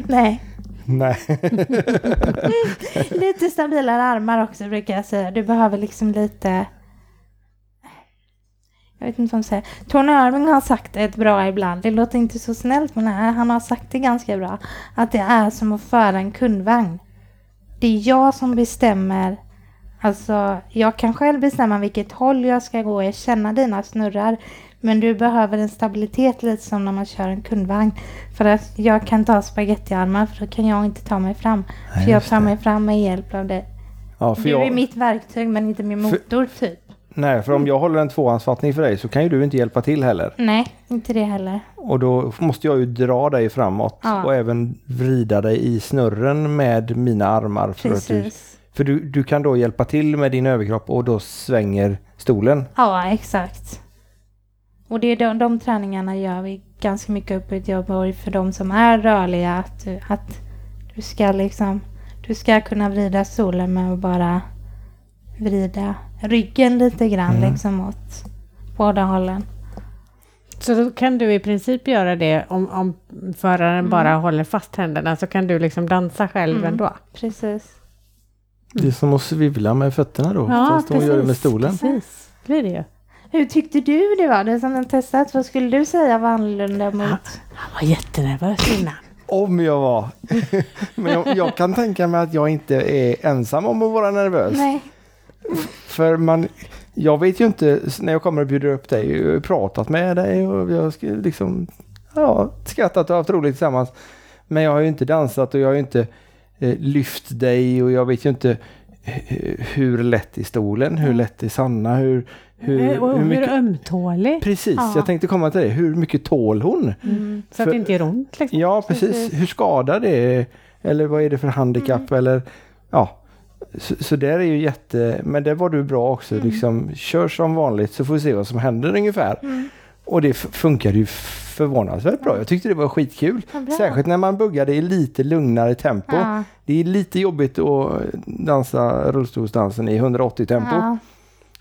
Nej, Nej. lite stabilare armar också brukar jag säga. Du behöver liksom lite jag vet inte vad man säger. Tony Irving har sagt ett bra ibland. Det låter inte så snällt men han har sagt det ganska bra. Att det är som att föra en kundvagn. Det är jag som bestämmer. Alltså, jag kan själv bestämma vilket håll jag ska gå. Jag känner dina snurrar. Men du behöver en stabilitet lite som när man kör en kundvagn. För att jag kan ta spagettiarmar för då kan jag inte ta mig fram. Nej, för jag tar det. mig fram med hjälp av dig. Ja, för Du är jag, mitt verktyg men inte min För- motor typ. nej, för om jag håller en tvåhandsfattning för dig så kan ju du inte hjälpa till heller. Nej, inte det heller. Och då måste jag ju dra dig framåt Ja. och även vrida dig i snurren med mina armar. För, att du, Precis. För du, du kan då hjälpa till med din överkropp och då svänger stolen. Ja, exakt. Och det är de, de träningarna gör vi ganska mycket uppe i Göteborg för de som är rörliga. Att, du- att du ska liksom, du ska kunna vrida stolen med att bara vrida ryggen lite grann Mm. liksom åt båda hållen. Så då kan du i princip göra det om, om föraren Mm. bara håller fast händerna så kan du liksom dansa själv Mm. ändå. Precis. Det är som att svivla med fötterna då. Ja, fast hon gör det med stolen. Precis, det blir det. Hur tyckte du det var? Det som har testat, vad skulle du säga var annorlunda mot? Han var jättenervös innan. Om jag var. Men jag, jag kan tänka mig att jag inte är ensam om att vara nervös. Nej. För man, jag vet ju inte när jag kommer och bjuder upp dig. Jag har pratat med dig och vi har liksom ja, skrattat och haft roligt tillsammans. Men jag har ju inte dansat och jag har ju inte lyft dig och jag vet ju inte eh, hur lätt i stolen, hur lätt i Sanna, hur, hur, Eh, och hur hur mycket... ömtålig. Precis, Ja. jag tänkte komma till det. Hur mycket tål hon? Mm. Så att För- det inte gör ont. Liksom. Ja, precis. Precis. Hur skadar det? Eller vad är det för handikapp? Eller ja. Så, så där är ju jätte... Men det var du bra också. Liksom, kör som vanligt så får vi se vad som händer ungefär. Mm. Och det f- funkade ju förvånansvärt bra. Jag tyckte det var skitkul. Bra. Särskilt när man buggade i lite lugnare tempo. Ja. Det är lite jobbigt att dansa rullstolsdansen i 180 tempo. Ja.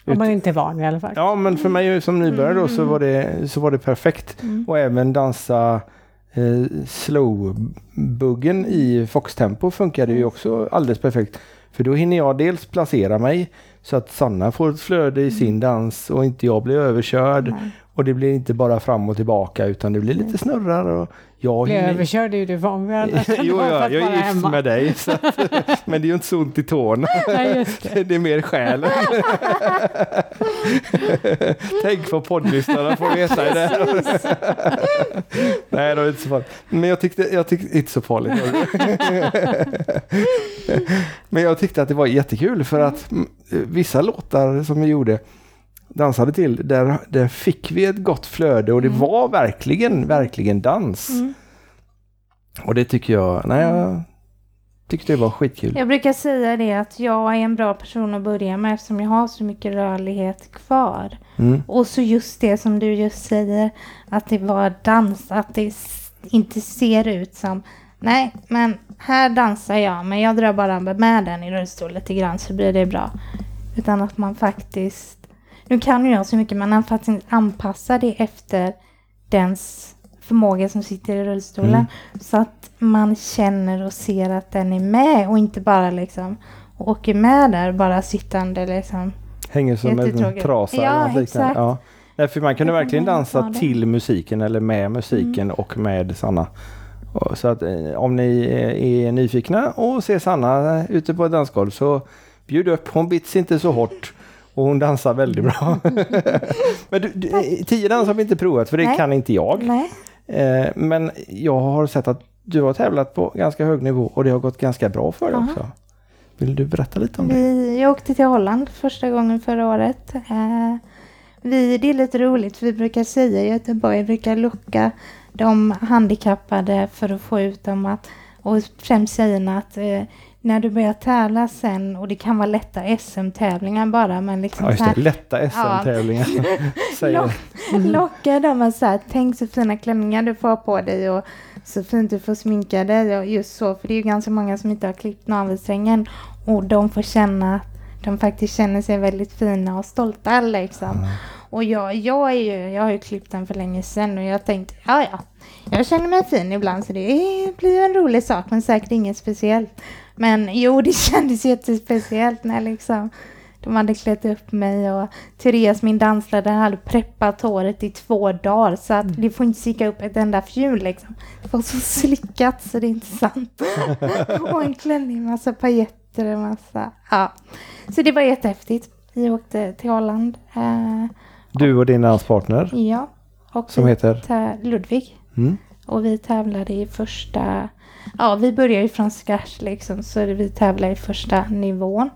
Ja. Om man inte är van i alla fall. men för mig som nybörjare då så var det, så var det perfekt. Mm. Och även dansa eh, slow-buggen i foxtempo funkade ju också alldeles perfekt. För då hinner jag dels placera mig så att Sanna får ett flöde i sin dans och inte jag blir överkörd. Nej. Och det blir inte bara fram och tillbaka utan det blir lite snurrar och jag Bli hinner... överkörd är ju du van vid. jo, ja, jag är gift med dig. Att, men det är ju inte så ont i tårna. Nej, det. Det är mer själen. Tänk vad poddlyssnarna får veta det. Nej, det är inte så farligt. Men jag tyckte, jag tyckte inte så farligt. Men jag tyckte att det var jättekul för att mm, vissa låtar som vi gjorde dansade till, där, där fick vi ett gott flöde och det var verkligen, verkligen dans. Mm. Och det tycker jag, nej jag tyckte det var skitkul. Jag brukar säga det att jag är en bra person att börja med eftersom jag har så mycket rörlighet kvar. Mm. Och så just det som du just säger, att det var dans, att det inte ser ut som Nej, men här dansar jag, men jag drar bara med den i rullstol lite grann så blir det bra. Utan att man faktiskt... Nu kan ju jag så mycket, men att faktiskt anpassa det efter dens förmåga som sitter i rullstolen. Mm. Så att man känner och ser att den är med och inte bara liksom åker med där bara sittande liksom. Hänger som en trasa Ja, eller något liknande. exakt. Ja. Nej, för man kunde Jag verkligen dansa till musiken eller med musiken Mm. och med Sanna. Så att eh, om ni eh, är nyfikna och ser Sanna eh, ute på ett dansgolv så bjud upp. Hon bits inte så hårt och hon dansar väldigt bra. Men du, du, eh, tio dans har vi inte provat för det Nej. kan inte jag. Nej. Eh, Men jag har sett att du har tävlat på ganska hög nivå och det har gått ganska bra för dig Ja. också. Vill du berätta lite om det? Vi, jag åkte till Holland första gången förra året. Eh, vi, det är lite roligt vi brukar säga i Göteborg, brukar locka de handikappade för att få ut dem att, och främst tjejerna att eh, när du börjar tävla sen och det kan vara lätta SM-tävlingar bara men liksom Ja, just så här, det. Lätta SM-tävlingar. Lock, locka dem att säga tänk så fina klänningar du får på dig och så fint du får sminka dig och just så för det är ju ganska många som inte har klippt navelsträngen och de får känna att de faktiskt känner sig väldigt fina och stolta liksom. Och jag, jag, är ju, jag har ju klippt den för länge sedan och jag tänkte ja ja, jag känner mig fin ibland så det blir en rolig sak men säkert inget speciellt. Men jo, det kändes jättespeciellt när liksom de hade klätt upp mig och Therese, min danslärare, hade preppat håret i två dagar så att det får inte sticka upp ett enda fjul liksom. Det var så slickat så det är inte sant. och en klänning, massa pajetter och massa, ja. Så det var jättehäftigt. Vi åkte till Holland. Eh, Du och din danspartner ja. Och som heter? Ludvig. Mm. Och vi tävlade i första... Ja, vi började ju från scratch liksom, så vi tävlade i första nivån.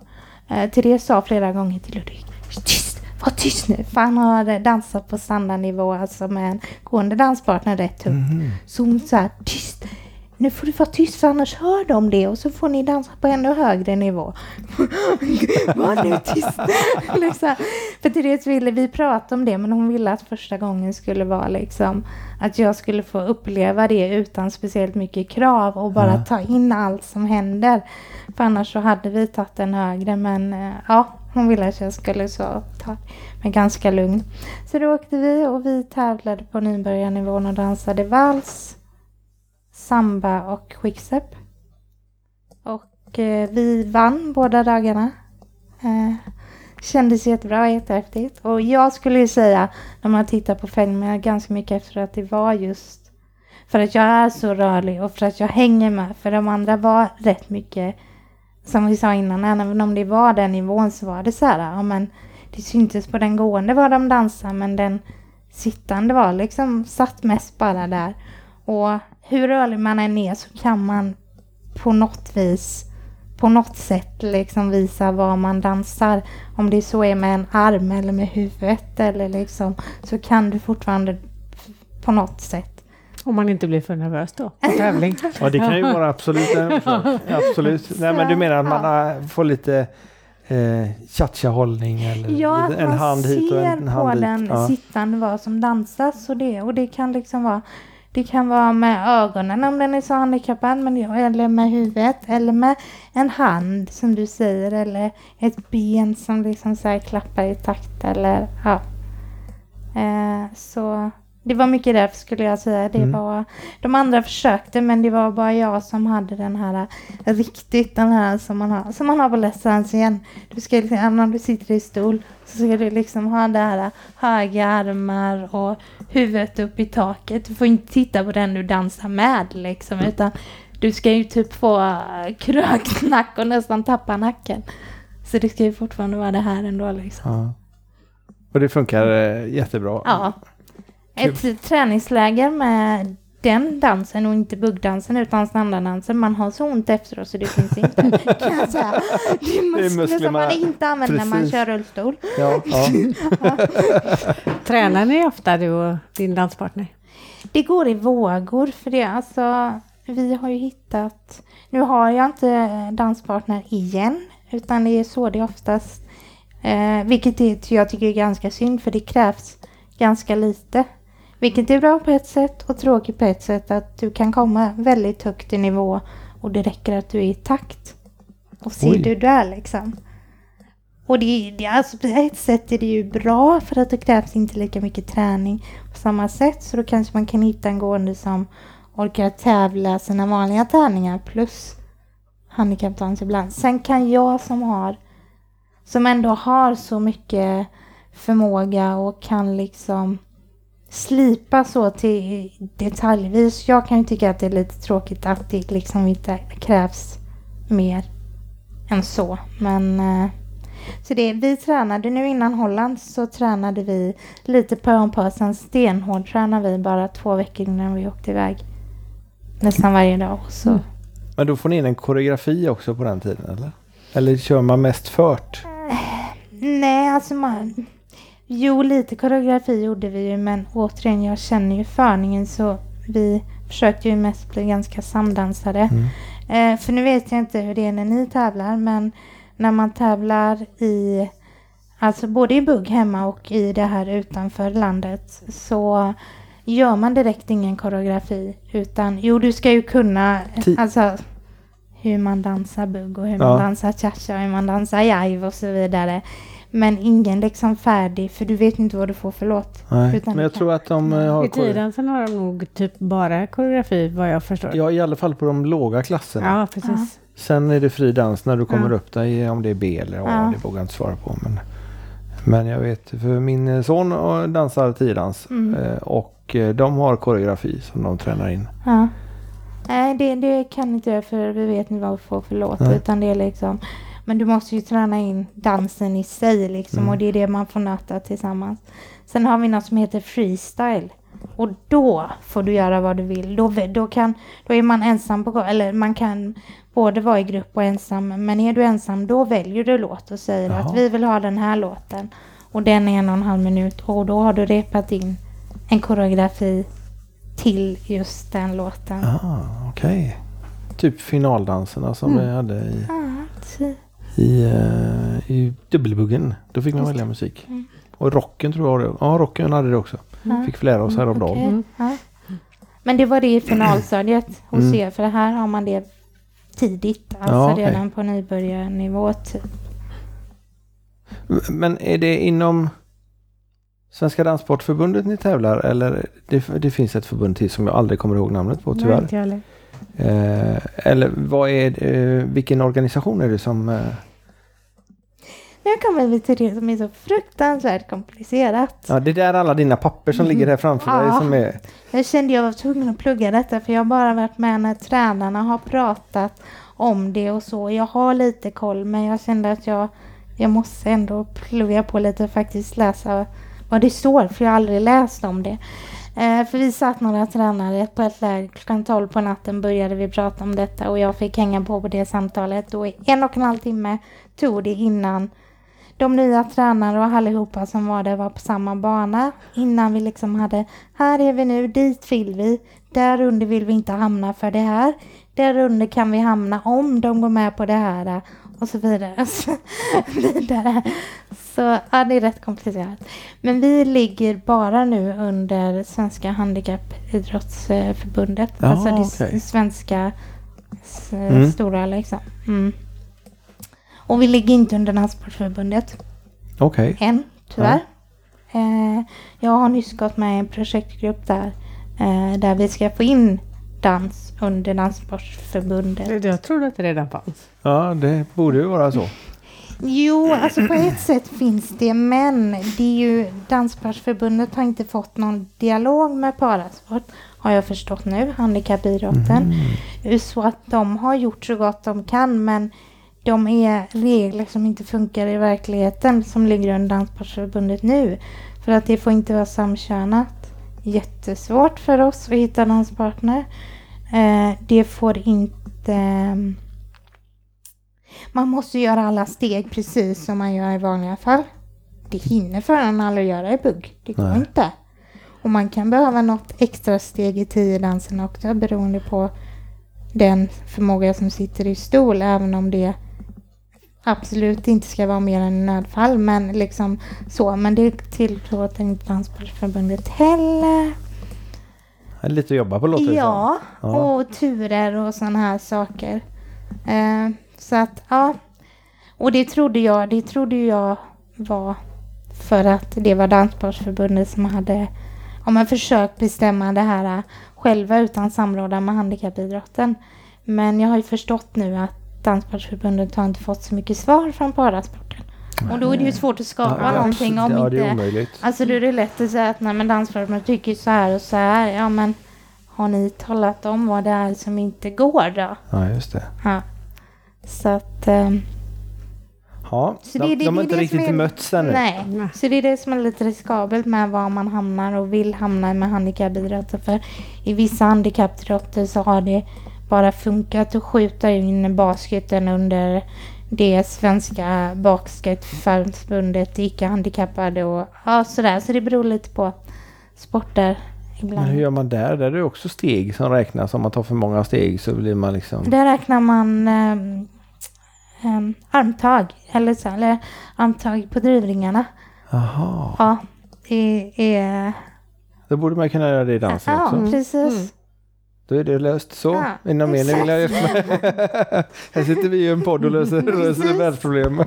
Eh, Therese sa flera gånger till Ludvig, tyst, var tyst nu. För han hade dansat på standardnivå, alltså med en gående danspartner rätt tufft. Mhm. Så hon sa, tyst, nu får du vara tyst för annars hör de det och så får ni dansa på ännu högre nivå. Var nu tyst. liksom. För Therese ville, vi prata om det, men hon ville att första gången skulle vara liksom att jag skulle få uppleva det utan speciellt mycket krav och bara Ja. ta in allt som händer. För annars så hade vi tagit den högre, men eh, ja, hon ville att jag skulle så ta men ganska lugn. Så då åkte vi och vi tävlade på nybörjarnivån och dansade vals, samba och quickstep. Och eh, vi vann båda dagarna. Eh, kändes jättebra, jättehäftigt. Och jag skulle ju säga, när man tittar på filmen, ganska mycket efter att det var just för att jag är så rörlig och för att jag hänger med. För de andra var rätt mycket, som vi sa innan, även om det var den nivån så var det så här, ja men det syntes på den gående var de dansade men den sittande var liksom satt mest bara där. Och hur rörlig man än är så kan man på något vis, på något sätt liksom visa vad man dansar. Om det så är med en arm eller med huvudet eller liksom så kan du fortfarande på något sätt. Om man inte blir för nervös då på tävling. Ja, det kan ju vara absolut en. Absolut. Nej, men du menar att man äh, får lite eh, cha-cha-hållning eller Ja, att en man hand hit och ser en, en hand på dit. den Ja. sittande vad som dansas och det. Och det kan liksom vara det kan vara med ögonen om den är så handikappad, men jag, eller med huvudet, eller med en hand som du säger, eller ett ben som liksom så här klappar i takt, eller ja. Eh, så det var mycket därför skulle jag säga. Det Mm. var, de andra försökte, men det var bara jag som hade den här riktigt, den här som man har, som man har på Let's igen. Du ska, liksom- även om du sitter i stol, så ska du liksom ha det här höga armar och huvudet upp i taket. Du får inte titta på den du dansar med liksom, utan du ska ju typ få kröknack och nästan tappa nacken. Så det ska ju fortfarande vara det här ändå liksom. Ja. Och det funkar eh, jättebra. Ja. Ett träningsläger med den dansen och inte buggdansen utan standarddansen. Man har så ont efteråt så det finns inte. Kan jag säga. Det är muskler, muskler som man inte använder när man kör rullstol. Ja, ja. Tränar ni ofta du och din danspartner? Det går i vågor för det. Alltså, vi har ju hittat... Nu har jag inte danspartner igen. Utan det är så det oftast... Eh, vilket är, jag tycker är ganska synd för det krävs ganska lite. Vilket är bra på ett sätt och tråkigt på ett sätt att du kan komma väldigt högt i nivå och det räcker att du är i takt. Och ser Oj. du där liksom. Och det, det, alltså på ett sätt är det ju bra för att det krävs inte lika mycket träning på samma sätt. Så då kanske man kan hitta en gående som orkar tävla sina vanliga träningar plus handikappdans ibland. Sen kan jag som har som ändå har så mycket förmåga och kan liksom slipa så till detaljvis. Jag kan ju tycka att det är lite tråkigt att det liksom inte krävs mer än så. Men eh, så det, vi tränade nu innan Holland så tränade vi lite på om på. Sen stenhård tränade vi bara två veckor innan vi åkte iväg. Nästan varje dag. Så. Mm. Men då får ni in en koreografi också på den tiden eller? Eller kör man mest fört? Nej, alltså man... Jo, lite koreografi gjorde vi ju, men återigen, jag känner ju förningen så vi försökte ju mest bli ganska samdansade. Mm. Eh, för nu vet jag inte hur det är när ni tävlar, men när man tävlar i, alltså både i bugg hemma och i det här utanför landet, så gör man direkt ingen koreografi, utan jo, du ska ju kunna, Ti- alltså hur man dansar bugg och hur Ja. man dansar cha-cha och hur man dansar jive och så vidare. Men ingen liksom färdig, för du vet inte vad du får för låt. Nej. Men jag tror att de eh, har I tiden sen har de nog typ bara koreografi vad jag förstår. Ja, i alla fall på de låga klasserna. Ja, precis. Sen är det fri dans när du kommer Ja. upp där, om det är B eller A, Ja. det vågar jag inte svara på. Men, men jag vet, för min eh, son eh, dansar tiodans Mm. och de har koreografi som de tränar in. Ja. Nej, det, det kan inte jag för vi vet inte vad vi får för låt. Nej. Utan det är liksom, men du måste ju träna in dansen i sig liksom. Mm. Och det är det man får nöta tillsammans. Sen har vi något som heter freestyle. Och då får du göra vad du vill. Då, då, kan, då är man ensam på Eller man kan både vara i grupp och ensam. Men är du ensam då väljer du låt och säger Jaha. att vi vill ha den här låten. Och den är en och en halv minut. Och då har du repat in en koreografi till just den låten. Ah, okej. Typ finaldanserna som Mm. vi hade i, Ja, ty- i, eh, i dubbelbuggen. Då fick man välja musik. Mm. Och rocken tror jag det. Ja, rocken hade det också. Ja. Fick vi lära oss häromdagen. Okej, Mm. ja. Men det var det i finalstadiet hos Mm. er, för här har man det tidigt, alltså Ja, okej. redan på nybörjarnivå. Typ. Men är det inom Svenska Danssportförbundet ni tävlar eller det, det finns ett förbund till som jag aldrig kommer ihåg namnet på Nej, tyvärr. Eh, eller vad är eh, vilken organisation är det som... Eh, Nu kommer vi till det som är så fruktansvärt komplicerat. ja, det är där alla dina papper som ligger här framför dig Ja. som är... Jag kände jag var tvungen att plugga detta för jag har bara varit med när tränarna har pratat om det och så. Jag har lite koll men jag kände att jag, jag måste ändå plugga på lite och faktiskt läsa vad det står för jag har aldrig läst om det. Eh, för vi satt några tränare på ett läger klockan 12 på natten började vi prata om detta och jag fick hänga på på det samtalet. Och i en och en halv timme tog det innan de nya tränare och allihopa som var där var på samma bana. Innan vi liksom hade här är vi nu, dit vill vi, där under vill vi inte hamna för det här, där under kan vi hamna om de går med på det här och så vidare. Så, vidare. så ja, det är rätt komplicerat. Men vi ligger bara nu under Svenska Handikappidrottsförbundet, Ja, alltså det okej. svenska Mm. stora liksom. Mm. Och vi ligger inte under Danssportförbundet Okej. än, tyvärr. Eh, jag har nyss gått med i en projektgrupp där, eh, där vi ska få in dans under Danssportförbundet. Jag trodde att det redan fanns. Ja, det borde ju vara så. Jo, alltså på ett sätt finns det, men det är ju Danssportförbundet har inte fått någon dialog med parasport, har jag förstått nu, handikappidrotten. Så att de har gjort så gott de kan, men de är regler som inte funkar i verkligheten som ligger under Danssportförbundet nu. För att det får inte vara samkönat. Jättesvårt för oss att hitta danspartner. Eh, det får inte... Man måste göra alla steg precis som man gör i vanliga fall. Det hinner föraren aldrig göra i bugg. Det går Nej. inte. Och man kan behöva något extra steg i tio dansen också beroende på den förmåga som sitter i stol även om det absolut inte ska vara mer än nödfall men liksom så men det tillåter inte Danssportförbundet heller. Lite att jobba på låter det som. Ja, Ja. och turer och sådana här saker. Eh, så att, ja. Och det trodde jag, det trodde jag var för att det var Danssportförbundet som hade ja, men försökt bestämma det här eh, själva utan samråda med handikappidrotten. Men jag har ju förstått nu att Danssportförbundet har inte fått så mycket svar från parasporten. Och då är det ju svårt att skapa Ja, någonting om ja, det är inte... omöjligt. Alltså då är det lätt att säga att nej men dansförbundet tycker så här och så här. Ja men har ni talat om vad det är som inte går då? Ja, just det. Ja. Så att... ehm, Ja, Så de, det- det- de har inte det riktigt är- mötts ännu. nej, så det är det som är lite riskabelt med var man hamnar och vill hamna med handikappidrotter. För i vissa handikappidrotter så har det bara funkat att skjuta in basketen under det svenska basketförbundet icke-handikappade och ja, sådär. Så det beror lite på sporter ibland. Men hur gör man där? Där är det också steg som räknas. Om man tar för många steg så blir man liksom... Där räknar man ehm, ehm, armtag, eller, så, eller armtag på drivringarna. Jaha. Ja, det är... Då borde man kunna göra det i dansen Ja, också. precis. Då är det löst så. Ja, mer ni vill med? Här sitter vi i en podd och löser, världsproblem.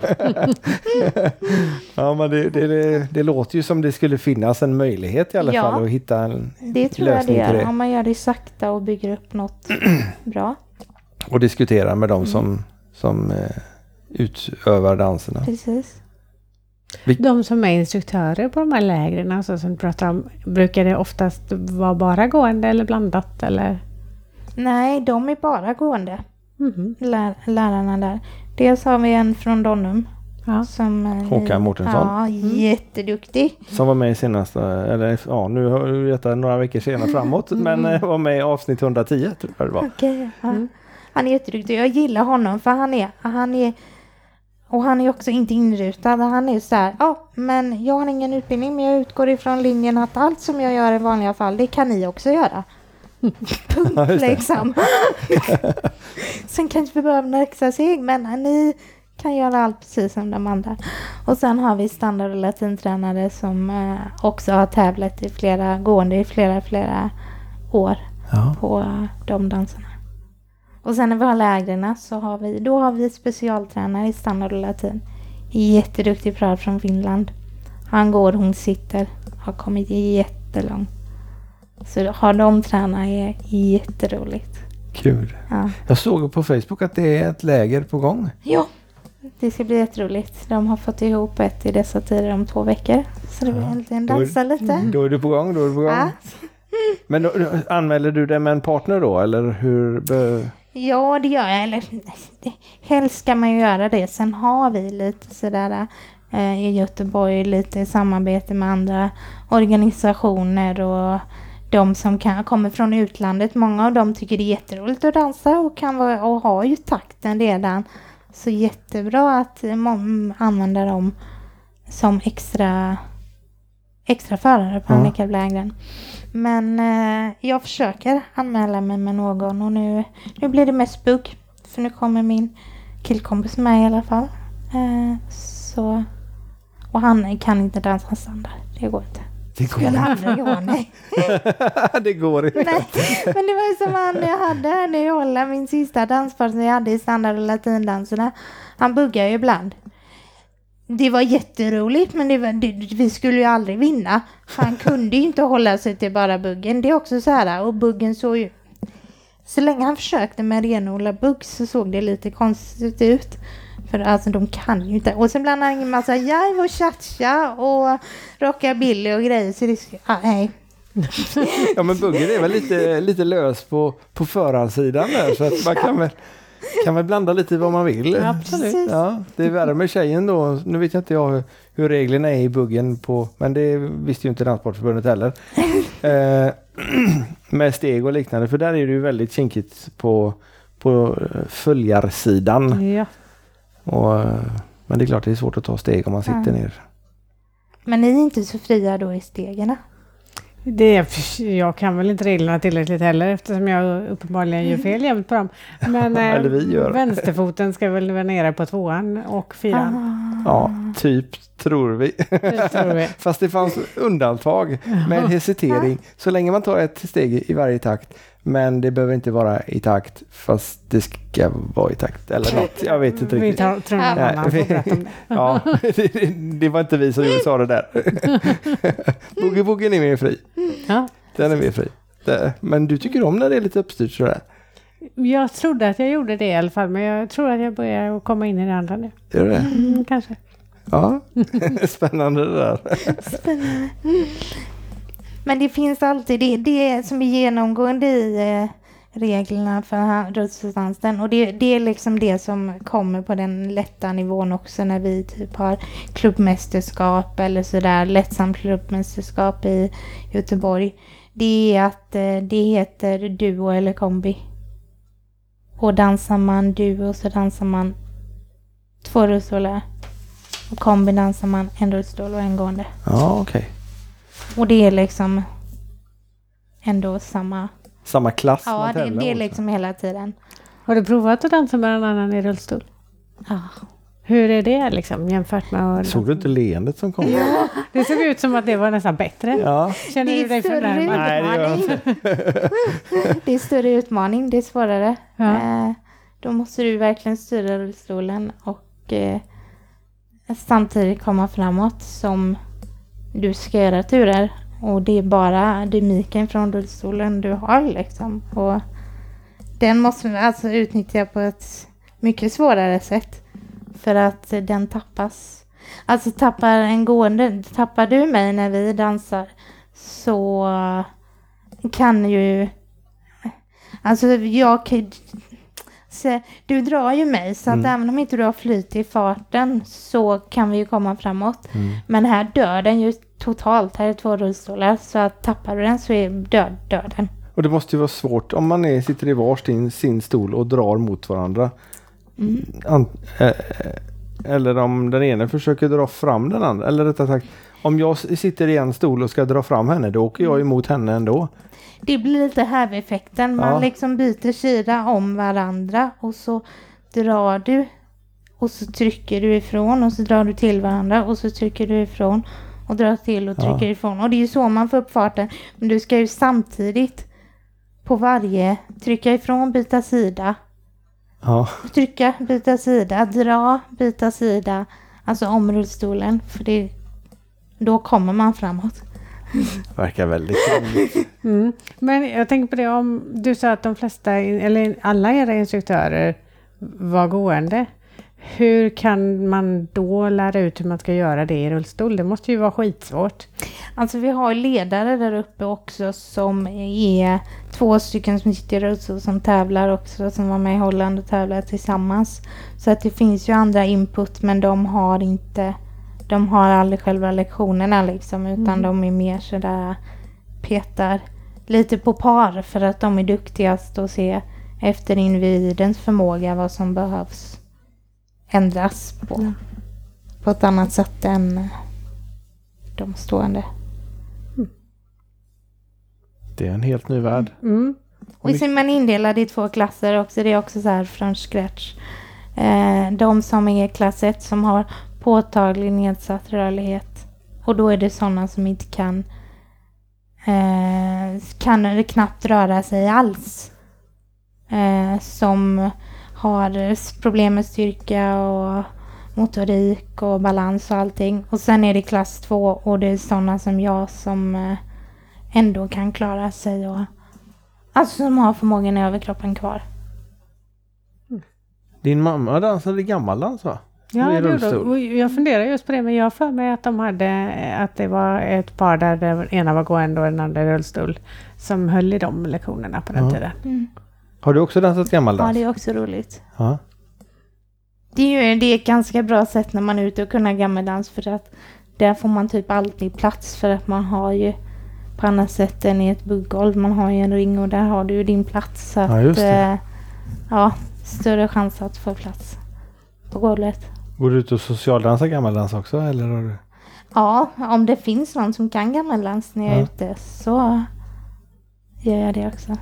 ja, men det, det, det, det låter ju som det skulle finnas en möjlighet i alla Ja. fall att hitta en, Det tror jag det Lösning till gör. det. Om man gör det sakta och bygger upp något bra. och diskutera med Mm. de som, som eh, utövar danserna. Precis. De som är instruktörer på de här lägren, alltså som pratar om, brukar det oftast vara bara gående eller blandat eller? Nej, de är bara gående. Mhm. Lär, lärarna där. Dels har vi en från Donum. Ja. Som, eh, Håkan Mårtensson. Ja, jätteduktig. Som var med i senaste, eller ja nu har vi detta några veckor senare framåt, men eh, var med i avsnitt 110 tror jag det var. Okej, ja. Han är jätteduktig. Jag gillar honom för han är, han är och han är också inte inrutad. Han är så här, ja, men jag har ingen utbildning men jag utgår ifrån linjen att allt som jag gör i vanliga fall, det kan ni också göra. Punkt liksom. Sen kanske vi behöver några extra steg, men ni kan göra allt precis som de andra. Och sen har vi standard och latintränare som eh, också har tävlat i flera, gående i flera, flera år Ja. på de danserna. Och sen när vi har lägren så har vi, då har vi specialtränare i standard och latin. Jätteduktig prad från Finland. Han går, hon sitter. Har kommit jättelångt. Så har de tränat är jätteroligt. Kul. Ja. Jag såg på Facebook att det är ett läger på gång. ja, det ska bli jätteroligt. De har fått ihop ett i dessa tider om två veckor. Så det blir äntligen Då är- dansa lite. Då är du på gång, då är du på gång. Ja. Men då, anmäler du dig med en partner då eller hur? Ja, det gör jag. Eller, helst ska man ju göra det. Sen har vi lite sådär eh, i Göteborg lite samarbete med andra organisationer och de som kan, kommer från utlandet. Många av dem tycker det är jätteroligt att dansa och, kan vara, och har ju takten redan. Så jättebra att använda dem som extra, extra förare på Ja. handikapplägren. Men eh, jag försöker anmäla mig med någon och nu, nu blir det mest bugg. För nu kommer min killkompis med i alla fall. Eh, så, och han kan inte dansa standard. Det går inte. Det Skulle aldrig gå, nej. det går inte. nej. Men det var ju som han jag hade här nu i Holland, min sista danspartner jag hade i standard och latindanserna. Han buggar ju ibland. Det var jätteroligt men det var, det, vi skulle ju aldrig vinna. Han kunde ju inte hålla sig till bara buggen. Det är också så här, och buggen såg ju... Så länge han försökte med renodlad bugg så såg det lite konstigt ut. För alltså de kan ju inte. Och sen blandade han in massa jive och cha-cha och rockabilly och grejer. Så det, ah, nej. Ja men buggen är väl lite, lite lös på, på förhandssidan där så att man kan väl, kan väl blanda lite vad man vill. Absolut. Ja, det är värre med tjejen då. Nu vet jag inte jag hur, hur reglerna är i buggen på, men det visste ju inte Danssportförbundet heller. Eh, med steg och liknande, för där är det ju väldigt kinkigt på, på eh, följarsidan. Ja. Och, eh, men det är klart det är svårt att ta steg om man sitter Ja. ner. Men ni är inte så fria då i stegen? Det, är- jag kan väl inte reglerna tillräckligt heller eftersom jag uppenbarligen gör fel jämt på dem. Men eh, Eller vi gör. vänsterfoten ska väl vara nere på tvåan och fyran. Ja, typ tror vi. Det tror vi. Fast det fanns undantag med hesitering. Så länge man tar ett steg i varje takt. Men det behöver inte vara i takt fast det ska vara i takt. Eller något. Jag vet inte Vi riktigt. tar, tror någon annan får berätta om det. Ja, det, det var inte vi som gjorde sa det där. Boogie Boogien är mer fri. Ja. Den är mer fri. Men du tycker om när det är lite uppstyrt sådär? Jag trodde att jag gjorde det i alla fall, men jag tror att jag börjar komma in i det andra nu. Gör du det? Mm, kanske. Ja, spännande det där. Spännande. Men det finns alltid det, det som är genomgående i eh, reglerna för den. Och det, det är liksom det som kommer på den lätta nivån också när vi typ har klubbmästerskap eller sådär, lättsamt klubbmästerskap i Göteborg. Det är att eh, det heter duo eller kombi. Och dansar man duo så dansar man två rullstolar. Och kombi dansar man en rullstol och en gående. Ja, okej. Och det är liksom ändå samma. Samma klass Ja, det, det är liksom hela tiden. Har du provat att dansa med någon annan i rullstol? Ja. Hur är det liksom jämfört med att Såg du inte leendet som kom? Det såg ut som att det var nästan bättre. Ja, Känner Det är du dig större förnärmad? Nej, det gör utmaning. det är större utmaning, det är svårare. Ja. Eh, då måste du verkligen styra rullstolen och eh, samtidigt komma framåt som du ska göra turer. Och det är bara dynamiken från rullstolen du har liksom. Och den måste man alltså utnyttja på ett mycket svårare sätt. För att den tappas. Alltså tappar en gående, tappar du mig när vi dansar så kan ju... Alltså jag så, Du drar ju mig så att Mm. även om inte du har flyt i farten så kan vi ju komma framåt. Mm. Men här dör den ju totalt. Här är två rullstolar så att tappar du den så är död, dör den. och det måste ju vara svårt om man är, sitter i varsin sin stol och drar mot varandra. Mm. An, eh, eh, eller om den ena försöker dra fram den andra. Eller rättare sagt, om jag sitter i en stol och ska dra fram henne, då åker jag emot henne ändå. Det blir lite häveffekten. Man Ja. liksom byter sida om varandra och så drar du och så trycker du ifrån och så drar du till varandra och så trycker du ifrån och drar till och Ja. trycker ifrån. Och det är ju så man får upp farten. Men du ska ju samtidigt på varje trycka ifrån, byta sida, Ja, trycka, byta sida, dra, byta sida. Alltså om rullstolen. För det, då kommer man framåt. Verkar väldigt krångligt. Mm. Men jag tänker på det om du sa att de flesta, eller alla era instruktörer var gående. Hur kan man då lära ut hur man ska göra det i rullstol? Det måste ju vara skitsvårt. Alltså vi har ledare där uppe också som är två stycken som sitter i rullstol som tävlar också som var med i Holland och tävlar tillsammans. Så att det finns ju andra input men de har inte de har aldrig själva lektionerna liksom utan de är mer sådär petar lite på par för att de är duktigast att se efter individens förmåga vad som behövs ändras på. På ett annat sätt än de stående. Det är en helt ny värld. Mm. Och är man indelad i två klasser också. Det är också så här från scratch. Eh, de som är klass 1 som har påtaglig nedsatt rörlighet. Och då är det sådana som inte kan eh, kan eller knappt röra sig alls. Eh, som har problem med styrka och motorik och balans och allting. Och sen är det klass 2 och det är sådana som jag som eh, ändå kan klara sig och Alltså som har förmågan i överkroppen kvar. Mm. Din mamma dansade gammaldans va? Ja, det gjorde jag funderar just på det, men jag har för mig att de hade, att det var ett par där den ena var gående och den andra i rullstol, som höll i de lektionerna på den Ja. tiden. Har du också dansat Ja, gammaldans? det är också roligt. Ja. Det är ju det är ett ganska bra sätt när man är ute och kunna gammaldans för att där får man typ alltid plats för att man har ju på annat sätt än i ett buggolv. Man har ju en ring och där har du ju din plats. Så Ja, att, just det. eh, ja, större chans att få plats på golvet. Går du ut och socialdansar gammaldans också eller? Har du... Ja, om det finns någon som kan gammaldans när jag är Ja. ute så gör jag det också.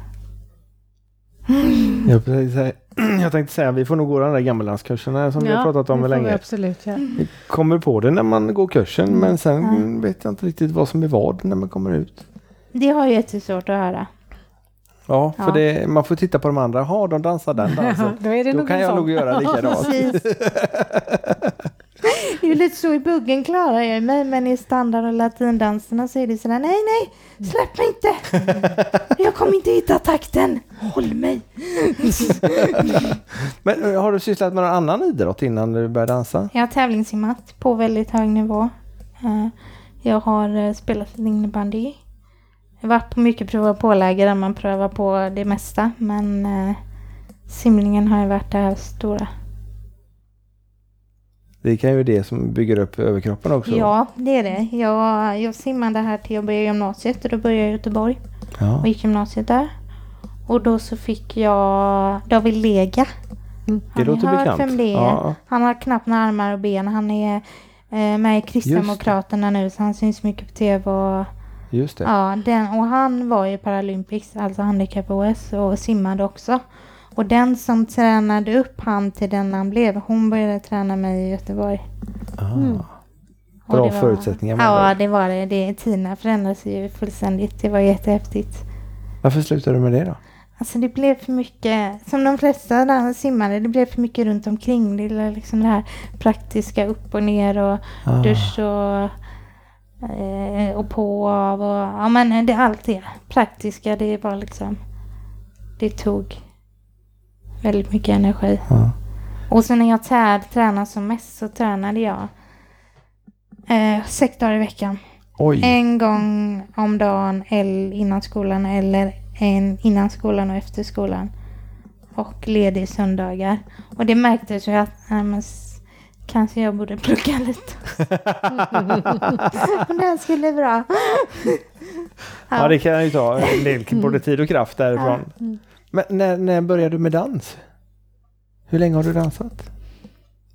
Jag, tänkte säga- jag tänkte säga, vi får nog gå den där gammeldanskursen som vi har pratat om får vi länge. absolut. Vi kommer på det när man går kursen Mm. men sen Ja. vet jag inte riktigt vad som är vad när man kommer ut. Det har jag jättesvårt att höra. Ja, för Ja. Det, man får titta på de andra. Ha, de dansar den dansen. då är det Då kan jag sån. nog göra likadant. Det är lite så i buggen klarar jag mig men i standard och latindanserna så är det sådär nej nej släpp mig inte. Jag kommer inte hitta takten. Håll mig. Men eh, har du sysslat med någon annan idrott innan du började dansa? Jag har tävlingssimmat på väldigt hög nivå. Eh, Jag har eh, spelat lite innebandy. Jag har varit på mycket prova på-läger där man prövar på det mesta men eh, simningen har ju varit det här stora. Det kan ju det som bygger upp överkroppen också. Ja, det är det. Jag, jag simmade här till jag började gymnasiet och då började jag i Göteborg Ja. och gick gymnasiet där. Och då så fick jag David Lega. Mm. Det låter bekant. vem det är? Ja. Han har knappt några armar och ben. Han är eh, med i Kristdemokraterna nu så han syns mycket på tv och Just det. Ja, den, och han var ju Paralympics, alltså handikapp-OS och simmade också. Och den som tränade upp han till den han blev, hon började träna mig i Göteborg. Ah. Mm. Bra var- förutsättningar Ja, det var det. det. Tiderna förändrades ju fullständigt. Det var jättehäftigt. Varför slutade du med det då? Alltså det blev för mycket, som de flesta där simmade, det blev för mycket runt omkring. Det liksom det här praktiska upp och ner och Ah. dusch och, eh, och på av och ja men det allt det praktiska det var liksom det tog väldigt mycket energi. Ja. Och sen när jag trä, tränade som mest så tränade jag eh, sex dagar i veckan. Oj. En gång om dagen eller innan skolan eller en innan skolan och efter skolan. Och ledig söndagar. Och det märktes ju att nej, men, kanske jag borde plugga lite. det här skulle bra. Ja, det kan ju ta en del både tid och kraft därifrån. Mm. Men när, när började du med dans? Hur länge har du dansat?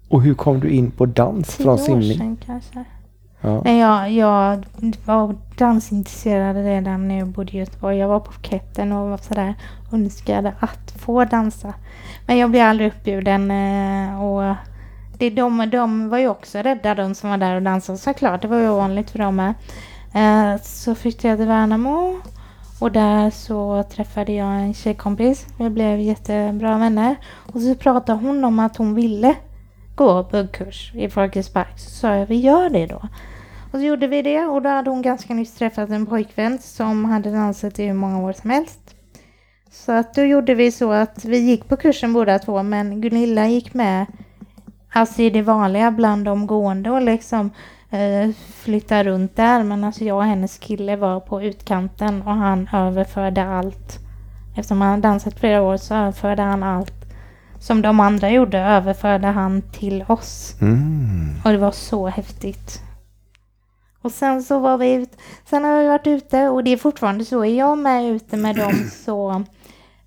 Och hur kom du in på dans Tio från år simning? sedan kanske. Ja. Nej, jag, jag var dansintresserad redan när jag bodde i Göteborg. Jag var på Ketten och var sådär önskade att få dansa. Men jag blev aldrig uppbjuden eh, och det, de, de var ju också rädda de som var där och dansade såklart. Det var ju ovanligt för dem med. Eh, Så flyttade jag till Värnamo och där så träffade jag en tjejkompis. Vi blev jättebra vänner. Och så pratade hon om att hon ville gå buggkurs i Folkets Park. Så sa jag, vi gör det då. Och så gjorde vi det och då hade hon ganska nyss träffat en pojkvän som hade dansat i hur många år som helst. Så att då gjorde vi så att vi gick på kursen båda två men Gunilla gick med alltså i det vanliga bland de gående och liksom eh, flytta runt där men alltså jag och hennes kille var på utkanten och han överförde allt. Eftersom han dansat flera år så överförde han allt som de andra gjorde överförde han till oss. Mm. Och det var så häftigt. Och sen så var vi ut, sen har vi varit ute och det är fortfarande så. Är jag med ute med dem så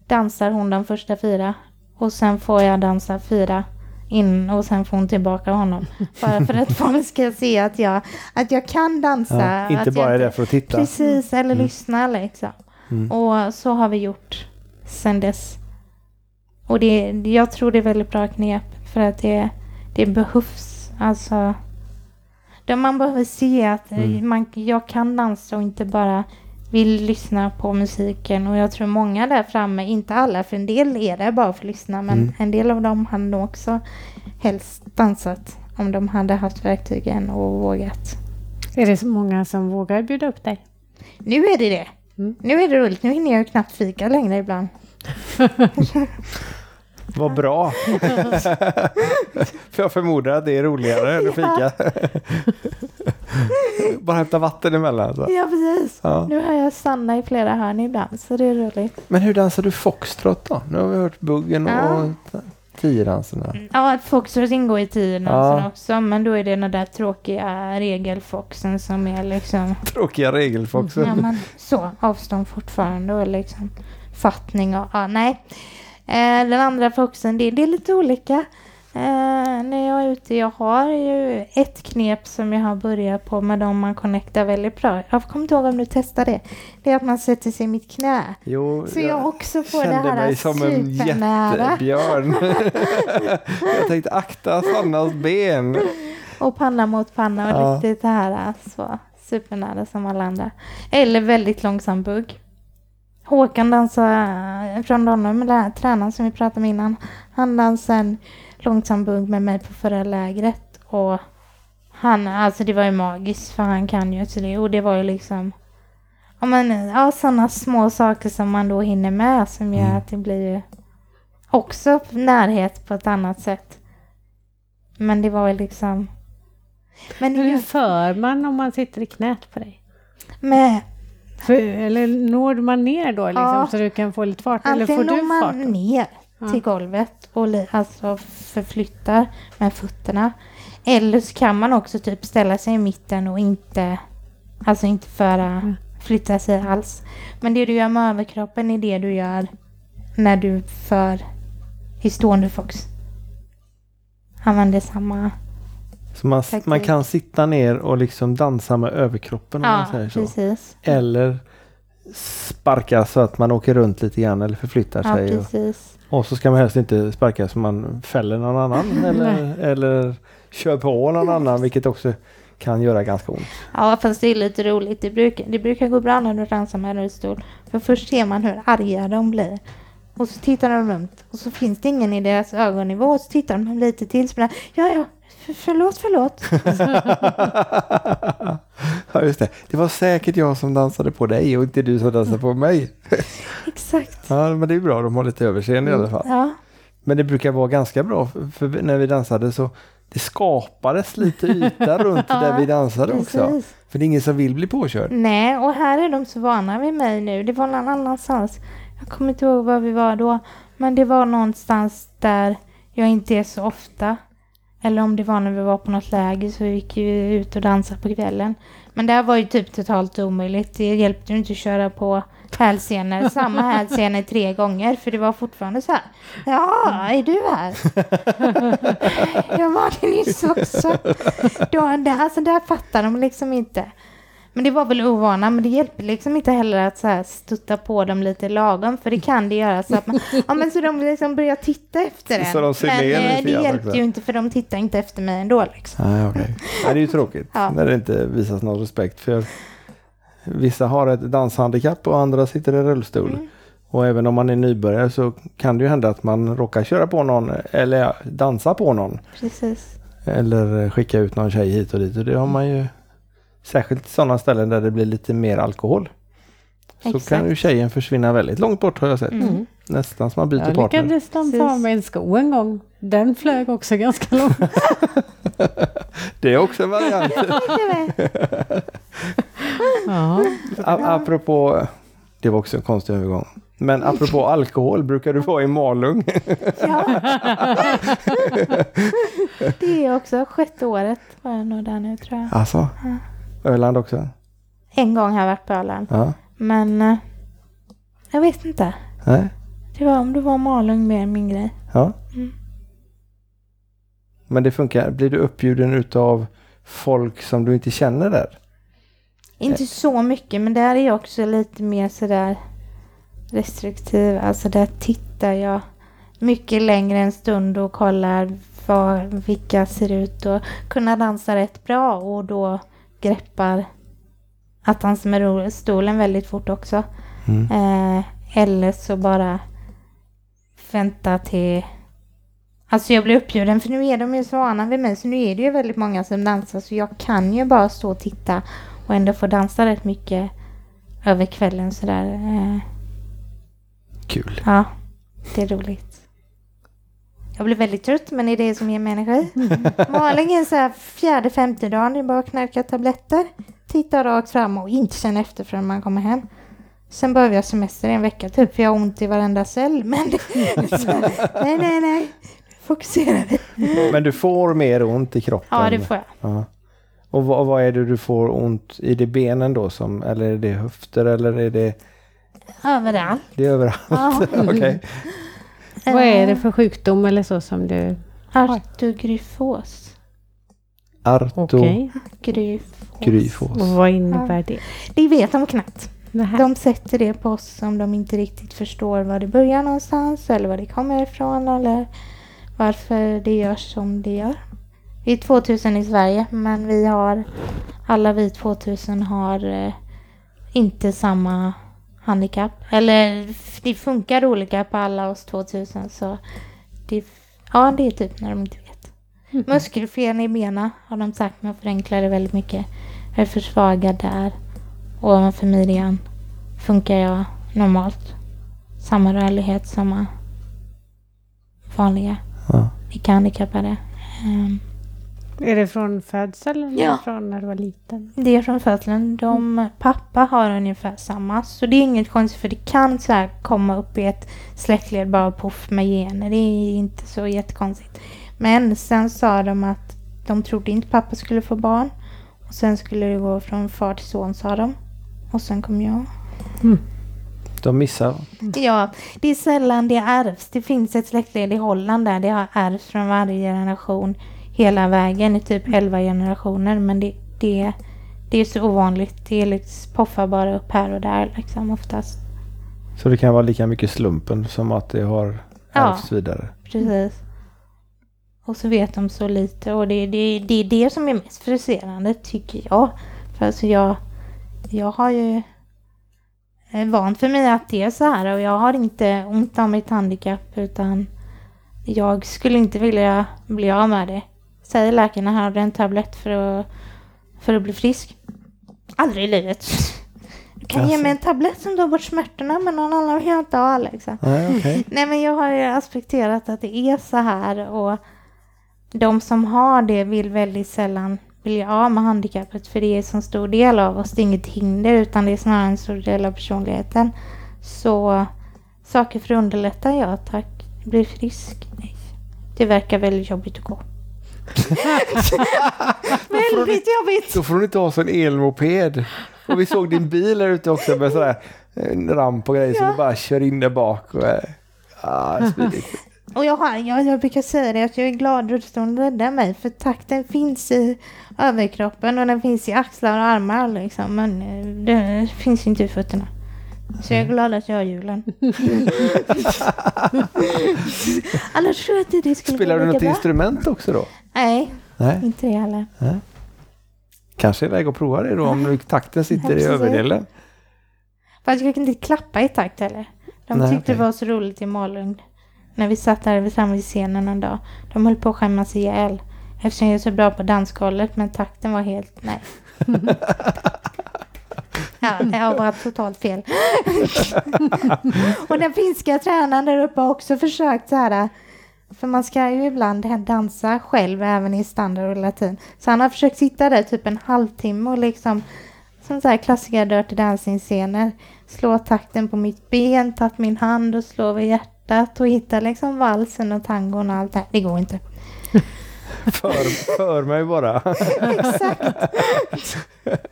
dansar hon de första fyra. Och sen får jag dansa fyra in och sen får hon tillbaka honom. Bara för att folk ska se att jag, att jag kan dansa. Ja, inte bara är där för att titta. Precis, eller lyssna liksom. Mm. Och så har vi gjort sen dess. Och det, jag tror det är väldigt bra knep för att det, det behövs. Alltså, man behöver se att Mm. man, jag kan dansa och inte bara vill lyssna på musiken. Och jag tror många där framme, inte alla, för en del är där bara för att lyssna, men Mm. en del av dem hade nog också helst dansat om de hade haft verktygen och vågat. Är det så många som vågar bjuda upp dig? Nu är det det. Mm. Nu är det roligt. Nu hinner jag ju knappt fika längre ibland. Vad bra! för jag förmodar att det är roligare än att fika. Bara hämta vatten emellan. Så. Ja, precis. Ja. Nu har jag Sanna i flera hörn ibland, så det är roligt. Men hur dansar du foxtrot då? Nu har vi hört buggen och, Ja. och tiodanserna. Ja, foxtrot ingår i tiodansen Ja. också, men då är det den där tråkiga regelfoxen som är liksom, Tråkiga regelfoxen. ja men så, avstånd fortfarande och liksom fattning och, ja nej. Eh, den andra foxen, det, det är lite olika. Eh, när jag är ute, jag har ju ett knep som jag har börjat på med dem man connectar väldigt bra. Jag kommer inte ihåg om du testar det. Det är att man sätter sig i mitt knä. Jo, Så jag också får det kände här mig som en jättebjörn. jag tänkte akta Sannas ben. Och panna mot panna och Ja. riktigt det här så supernära som alla andra. Eller väldigt långsam bugg. Håkan dansar från eller tränaren som vi pratade med innan. Han dansar en långsam bugg med mig på förra lägret. Och han, alltså det var ju magiskt för han kan ju så det. Och det var ju liksom Ja men ja, sådana små saker som man då hinner med som gör Mm. att det blir ju också närhet på ett annat sätt. Men det var ju liksom men Hur ju för man om man sitter i knät på dig? med För, eller når man ner då liksom, Ja. så du kan få lite fart? Eller får antingen du når fart? man ner Ja. till golvet och alltså förflyttar med fötterna. Eller så kan man också typ ställa sig i mitten och inte alltså inte föra flytta sig alls. Men det du gör med överkroppen är det du gör när du för i stående fox. Använder samma. Så man, Taktik. man kan sitta ner och liksom dansa med överkroppen om Ja, man säger så. precis. Eller sparka så att man åker runt lite grann eller förflyttar Ja, sig. Och, och så ska man helst inte sparka så man fäller någon annan eller, eller kör på någon annan vilket också kan göra ganska ont. Ja, fast det är lite roligt. Det brukar, det brukar gå bra när du dansar med rullstol. För först ser man hur arga de blir. Och så tittar de runt och så finns det ingen i deras ögonnivå. Och så tittar de lite till. Så bara, ja, ja, förlåt, förlåt. ja just det. Det var säkert jag som dansade på dig och inte du som dansade på mig. Exakt. Ja men det är bra, de har lite överseende i alla fall. Ja, Men det brukar vara ganska bra för, när vi dansade så det skapades lite yta runt där vi dansade också. precis. För det är ingen som vill bli påkörd. Nej, och här är de så vana vid mig nu. Det var någon annanstans. Jag kommer inte ihåg var vi var då. Men det var någonstans där jag inte är så ofta. Eller om det var när vi var på något läger så vi gick ju ut och dansade på kvällen. Men det här var ju typ totalt omöjligt. Det hjälpte ju inte att köra på hälsenor, samma hälsenor tre gånger. För det var fortfarande så här. Ja, är du här? jag var det nyss också. Då, där, alltså där fattar de liksom inte. Men det var väl ovana, men det hjälper liksom inte heller att så här stutta på dem lite lagom, för det kan det göra så att man, ja men så de liksom börjar titta efter Så en. de ser men ner eh, det hjälpte ju inte för de tittar inte efter mig ändå liksom. Nej, okej. Nej, det är ju tråkigt Ja. när det inte visas någon respekt. För vissa har ett danshandikapp och andra sitter i rullstol. Mm. Och även om man är nybörjare så kan det ju hända att man råkar köra på någon eller dansa på någon. Precis. Eller skicka ut någon tjej hit och dit. Och det har man ju särskilt sådana ställen där det blir lite mer alkohol. Så Exakt. kan ju tjejen försvinna väldigt långt bort har jag sett. Mm. Nästan som man byter Jag partner. lyckades dansa Precis. av mig en sko en gång. Den flög också ganska långt. Det är också en variant. ja. Apropå, det var också en konstig övergång. Men apropå alkohol, brukar du vara i Malung? Ja. det är också sjätte året var jag nog där nu tror jag. Alltså? Öland också? En gång har jag varit på Öland. Ja. Men eh, jag vet inte. Nej? Det var om det var Malung mer min grej. Ja. Mm. Men det funkar. Blir du uppbjuden utav folk som du inte känner där? Inte så mycket, men där är jag också lite mer sådär restriktiv. Alltså där tittar jag mycket längre en stund och kollar vad, vilka ser ut och kunna dansa rätt bra och då greppar att med ro- stolen väldigt fort också. Mm. Eh, eller så bara vänta till... Alltså jag blir uppbjuden för nu är de ju så vana vid mig så nu är det ju väldigt många som dansar så jag kan ju bara stå och titta och ändå få dansa rätt mycket över kvällen sådär. Eh, Kul. ja, det är roligt. Jag blir väldigt trött men det är det som ger mig energi. Malin är så här fjärde, femte dagen, det är bara att knarka tabletter, titta rakt fram och inte känna efter förrän man kommer hem. Sen behöver jag semester i en vecka typ för jag har ont i varenda cell. Men så, nej, nej, nej. Fokusera. Men du får mer ont i kroppen? Ja, det får jag. Ja. Och vad, vad är det du får ont i? det benen då som, eller är det höfter eller är det, Överallt. det är överallt? Ja. Okej. Vad är det för sjukdom eller så som du Artogryfos. Arto Okej. Gryfos. Gryfos. Och vad innebär det? Det vet de knappt. Nähä. De sätter det på oss om de inte riktigt förstår var det börjar någonstans eller var det kommer ifrån eller varför det görs som det gör. Vi är 2000 i Sverige men vi har alla vi 2000 har eh, inte samma handikapp. Eller det funkar olika på alla oss 2000 så det, ja det är typ när de inte vet. Muskelfen i benen har de sagt men förenklar det väldigt mycket. Jag är försvagad där. Ovanför midjan funkar jag normalt. Samma rörlighet, samma vanliga Ja. icke-handikappade. Ehm, Är det från födsel eller Ja. från när du var liten? Det är från födseln. De, pappa har ungefär samma. Så det är inget konstigt för det kan så här komma upp i ett släktled bara poff med gener. Det är inte så jättekonstigt. Men sen sa de att de trodde inte pappa skulle få barn. Och sen skulle det gå från far till son sa de. Och sen kom jag. De missar. Ja, det är sällan det ärvs. Det finns ett släktled i Holland där det har ärvts från varje generation hela vägen i typ 11 generationer. Men det, det, det är så ovanligt. Det är liksom poffar bara upp här och där liksom oftast. Så det kan vara lika mycket slumpen som att det har Ja. ärvts vidare. Precis. Och så vet de så lite och det, det, det är det som är mest frustrerande tycker jag. För alltså jag, jag har ju är vant för mig att det är så här och jag har inte ont av mitt handikapp utan jag skulle inte vilja bli av med det. Säger läkarna har du en tablett för att, för att bli frisk. Aldrig i livet. Du kan ge Alltså. mig en tablett som tar bort smärtorna men någon annan vill jag inte ha liksom. Nej, okej. Nej men jag har ju aspekterat att det är så här och de som har det vill väldigt sällan bli av med handikappet för det är en så stor del av oss. Det är inget hinder utan det är snarare en stor del av personligheten. Så saker för att underlätta, ja tack. Bli frisk, nej. Det verkar väldigt jobbigt att gå. väldigt jobbigt! Då får du inte ha sån elmoped. Och vi såg din bil här ute också med sådär en ramp och grejer så Ja. du bara kör in där bak. Och, äh, ah, smidigt. Och jag, har, jag, jag brukar säga det att jag är glad rullstolen räddar mig för takten finns i överkroppen och den finns i axlar och armar liksom. Men eh, det finns inte i fötterna. Så jag är glad att jag har hjulen. Annars tror jag inte det skulle Spelar du något bra. instrument också då? Nej, Nej. inte det heller. Kanske är väg att prova det då om takten sitter i överdelen. Fast jag kunde inte klappa i takt heller. De Nej, tyckte okej. det var så roligt i Malung. När vi satt där framme vid scenen en dag. De höll på att skämmas ihjäl. Eftersom jag är så bra på dansgolvet men takten var helt, nej. Ja, jag har bara totalt fel. och den finska tränaren där uppe har också försökt så här. För man ska ju ibland dansa själv även i standard och latin. Så han har försökt sitta där typ en halvtimme och liksom som så här klassiska Dirty Dancing-scener. Slå takten på mitt ben, tagit min hand och slå över hjärtat och hitta liksom valsen och tangon och allt det. Det går inte. För, för mig bara. Exakt.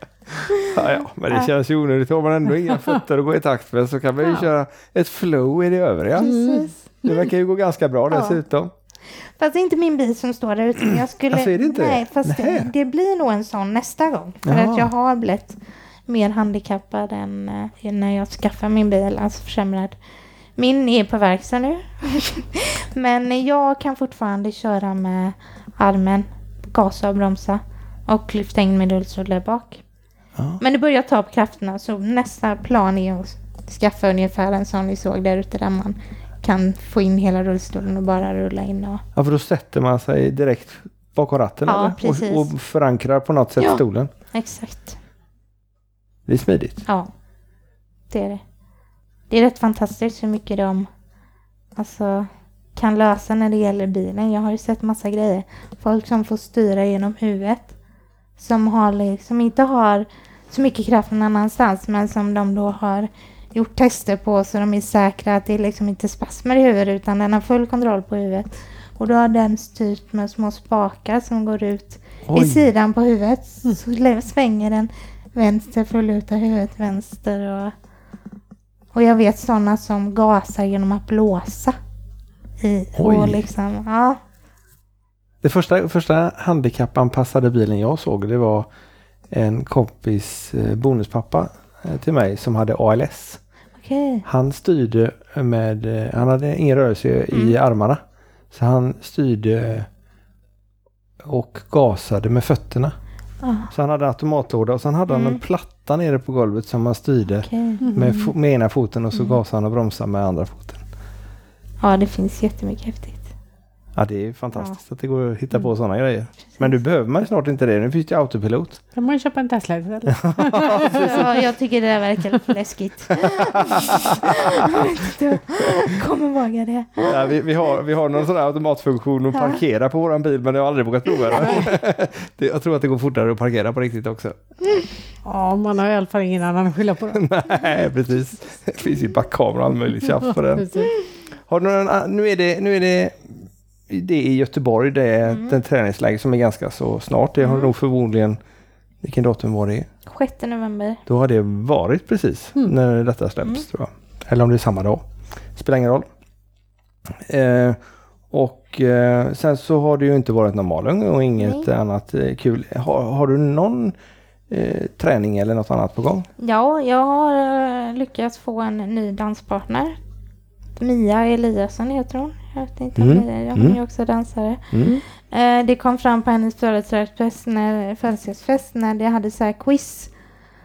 Ja, ja, men det känns ju onödigt. Har man ändå inga fötter att gå i takt med så kan man ju Ja. köra ett flow i det övriga. Precis. Det verkar ju gå ganska bra Ja. dessutom. Fast det är inte min bil som står där ute. men Jag skulle, Alltså, är det inte nej, fast det, det blir nog en sån nästa gång. För Jaha. att jag har blivit mer handikappad än eh, när jag skaffade min bil, alltså försämrad. Min är på verkstad nu. Men jag kan fortfarande köra med armen, gasa och bromsa och lyfta in min rullstol där bak. Ja. Men det börjar ta på krafterna så nästa plan är att skaffa ungefär en sån vi såg där ute där man kan få in hela rullstolen och bara rulla in och Ja, för då sätter man sig direkt bakom ratten Ja, eller? Och, och förankrar på något sätt Ja. stolen. exakt. Det är smidigt. Ja, det är det. Det är rätt fantastiskt hur mycket de alltså, kan lösa när det gäller bilen. Jag har ju sett massa grejer. Folk som får styra genom huvudet. Som har liksom inte har så mycket kraft någon annanstans men som de då har gjort tester på så de är säkra att det är liksom inte spasmer i huvudet utan den har full kontroll på huvudet. Och då har den styrt med små spakar som går ut i sidan på huvudet. Så lä- svänger den vänster för att luta huvudet vänster. Och, och jag vet sådana som gasar genom att blåsa. I, Oj. och liksom, ja. Det första, första handikappanpassade bilen jag såg det var en kompis eh, bonuspappa eh, till mig som hade ALS. Okej. Han styrde med, han hade ingen rörelse i armarna. Så han styrde och gasade med fötterna. Ah, Så han hade automatlåda och sen hade han Mm. en platta nere på golvet som han styrde okej. med, fo- med ena foten och så Mm. gasade han och bromsade med andra foten. Ja, det finns jättemycket häftigt. Ja det är fantastiskt att det går att hitta på sådana grejer. Men nu behöver man snart inte det. Nu finns det ju autopilot. Kan man köpa en Tesla istället? Ja, jag tycker det där verkar läskigt. jag kommer våga det. Ja, vi, vi, har, vi har någon sån här automatfunktion att Ja. parkera på våran bil men jag har aldrig vågat prova det. Jag tror att det går fortare att parkera på riktigt också. Ja, man har i alla fall ingen annan att skylla på. Då. Nej precis. Det finns ju backkamera och all möjlig tjafs på den. Har du någon, nu är det, nu är det, det är i Göteborg, det är Mm. den träningsläge som är ganska så snart. Det har Mm. nog förmodligen, vilken datum var det? 6 november. Då har det varit precis Mm. när detta släpps Mm. tror jag. Eller om det är samma dag. Spelar ingen roll. Eh, och eh, sen så har det ju inte varit normalung och inget Nej. annat eh, kul. Har, har du någon eh, träning eller något annat på gång? Ja, jag har eh, lyckats få en ny danspartner. Mia Eliasson heter hon. Jag vet om Mm, det är, mm. är också dansare. Mm. Eh, det kom fram på hennes födelsedagsfest när, det hade så här quiz.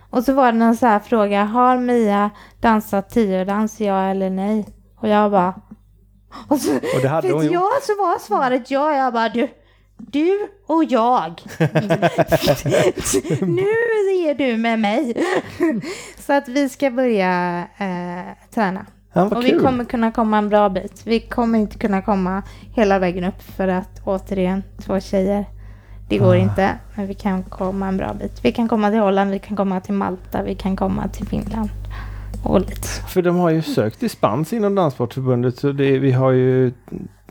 Och så var det någon så här fråga. Har Mia dansat tiodans, ja eller nej? Och jag bara... Och så, Och det hade hon vet gjort. jag så var svaret ja. Jag bara du, du och jag. nu är du med mig. så att vi ska börja eh, träna. Ja, Och kul. vi kommer kunna komma en bra bit. Vi kommer inte kunna komma hela vägen upp för att återigen, två tjejer. Det går Ah. inte, men vi kan komma en bra bit. Vi kan komma till Holland, vi kan komma till Malta, vi kan komma till Finland. Och lite. För de har ju sökt dispens inom Danssportförbundet så det, vi har ju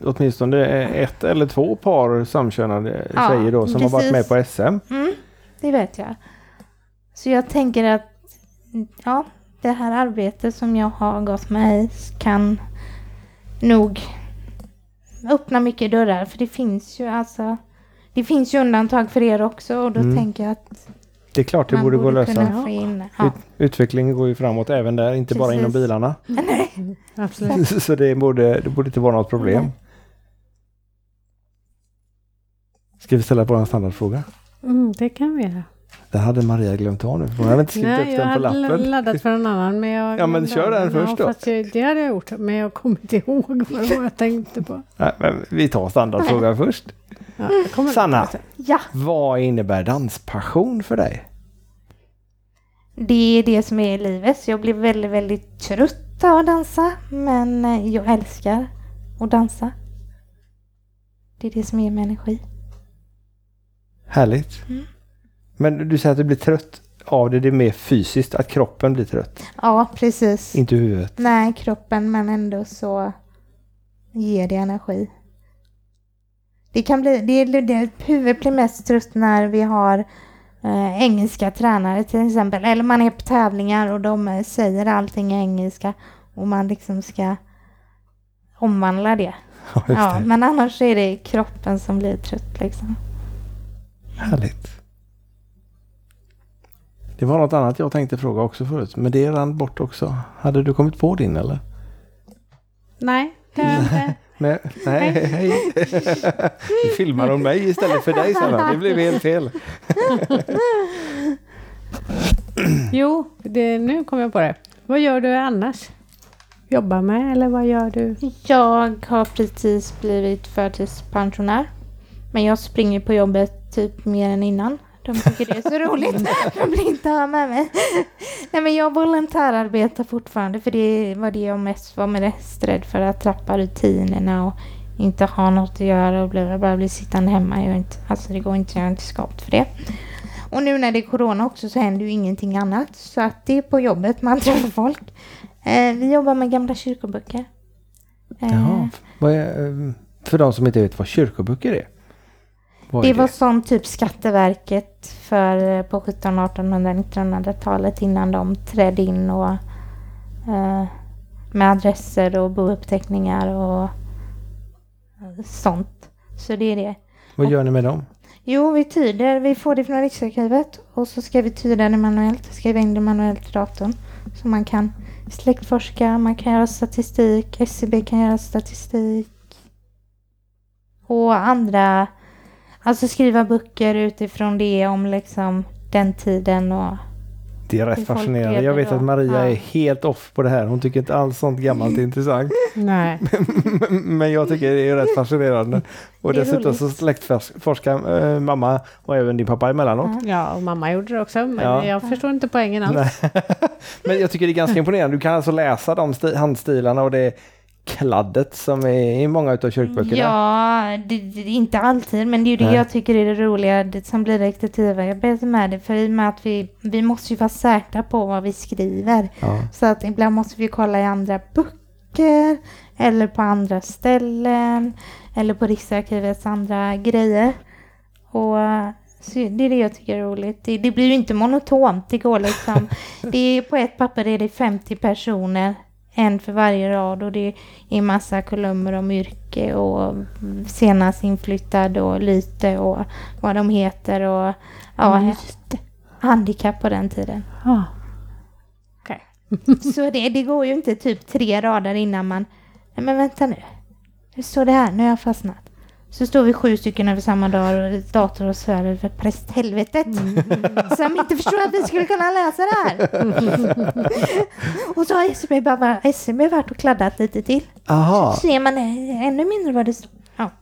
åtminstone ett eller två par samkönade Ja, tjejer då som har varit med precis. på SM. Mm, det vet jag. Så jag tänker att ja, det här arbetet som jag har gått med i kan nog öppna mycket dörrar. För det finns ju alltså det finns ju undantag för er också och då Mm. tänker jag att Det är klart det man borde gå att lösa. kunna få in... Ja. Ut, utvecklingen går ju framåt även där, inte bara inom Precis. bilarna. Nej. Absolut. Så det borde, det borde inte vara något problem. Nej. Ska vi ställa på en standardfråga? Mm, det kan vi göra. Den hade Maria glömt av nu. Hon hade inte skrivit Nej, upp jag den på hade lappen. laddat för en annan. Men jag Ja, men kör den först då. jag- det hade jag gjort, men jag kommer inte ihåg vad det var jag tänkte på. Nej, men vi tar standardfrågan först. Ja, jag kommer Sanna. Ja, Vad innebär danspassion för dig? det är det som är livet. Så jag blir väldigt, väldigt trött av att dansa. Men eh, jag älskar att dansa. Det är det som ger mig energi. Härligt. Mm. Men du säger att du blir trött av det, det är mer fysiskt, att kroppen blir trött, Ja, precis. inte huvudet. Nej, kroppen, men ändå så ger det energi. Det kan bli, det, det, det, huvudet blir mest trött när vi har eh, engelska tränare till exempel. Eller man är på tävlingar och de eh, säger allting i engelska och man liksom ska omvandla det. Ja, just Ja, det. men annars är det kroppen som blir trött liksom. Härligt. Det var något annat jag tänkte fråga också förut, men det rann bort också. Hade du kommit på din eller? Nej, det har jag inte. Nej, nej, hej. Du filmar om mig istället för dig Sanna. Det blev helt fel. Jo, det, nu kom jag på det. Vad gör du annars? Jobbar med eller vad gör du? Jag har precis blivit förtidspensionär. Men jag springer på jobbet typ mer än innan. De tycker det är så roligt. De vill inte ha med mig. Nej men jag volontärarbetar fortfarande för det var det jag mest var mest rädd för. Att trappa rutinerna och inte ha något att göra och bli, bara bli sittande hemma. Jag är inte, alltså det går inte, jag är inte skapt för det. Och nu när det är corona också så händer ju ingenting annat. Så att det är på jobbet man träffar folk. Eh, vi jobbar med gamla kyrkoböcker. Eh, Jaha. Är, eh, för de som inte vet vad kyrkoböcker är. Vad Det var sånt typ Skatteverket för eh, på 1700, 1800, 1900-talet innan de trädde in och eh, med adresser och bouppteckningar och eh, sånt. Så det är det. Vad gör ni med dem? Jo, vi tyder. Vi får det från Riksarkivet och så ska vi tyda det manuellt. Skriva in det manuellt i datorn. Så man kan släktforska, man kan göra statistik, SCB kan göra statistik. Och andra, alltså skriva böcker utifrån det om liksom den tiden och Det är rätt fascinerande. Jag vet då. att Maria Ja. är helt off på det här. Hon tycker inte alls sånt gammalt är intressant. Nej. Men jag tycker det är rätt fascinerande. Och Det är dessutom så släktforskar äh, mamma och även din pappa emellanåt. Ja. Ja, och mamma gjorde det också, men Ja. jag förstår inte poängen alls. Nej. Men jag tycker det är ganska imponerande. Du kan alltså läsa de sti- handstilarna och det kladdet som är i många utav kyrkböckerna. Ja, det, det, inte alltid, men det är ju det Nej. jag tycker är det roliga det som blir detektivarbetet med det. För i och med att vi, vi måste ju vara säkra på vad vi skriver. Ja. Så att ibland måste vi kolla i andra böcker eller på andra ställen eller på Riksarkivets andra grejer. Och så det är det jag tycker är roligt. Det, det blir ju inte monotont. Det går liksom. Det är, på ett papper är det 50 personer. En för varje rad och det är massa kolumner om yrke och senast inflyttad och lyte och vad de heter och ja, handikapp på den tiden. Ja. Okej. Så det, det går ju inte typ tre rader innan man... Nej men vänta nu. Nu står det här, nu har jag fastnat. Så står vi sju stycken över samma dag och dator och svär över prästhelvetet. Som inte förstår att vi skulle kunna läsa det här. och så har SCB, bara, SCB varit och kladdat lite till. Aha. Så ser man eh, ännu mindre vad det står. Ja.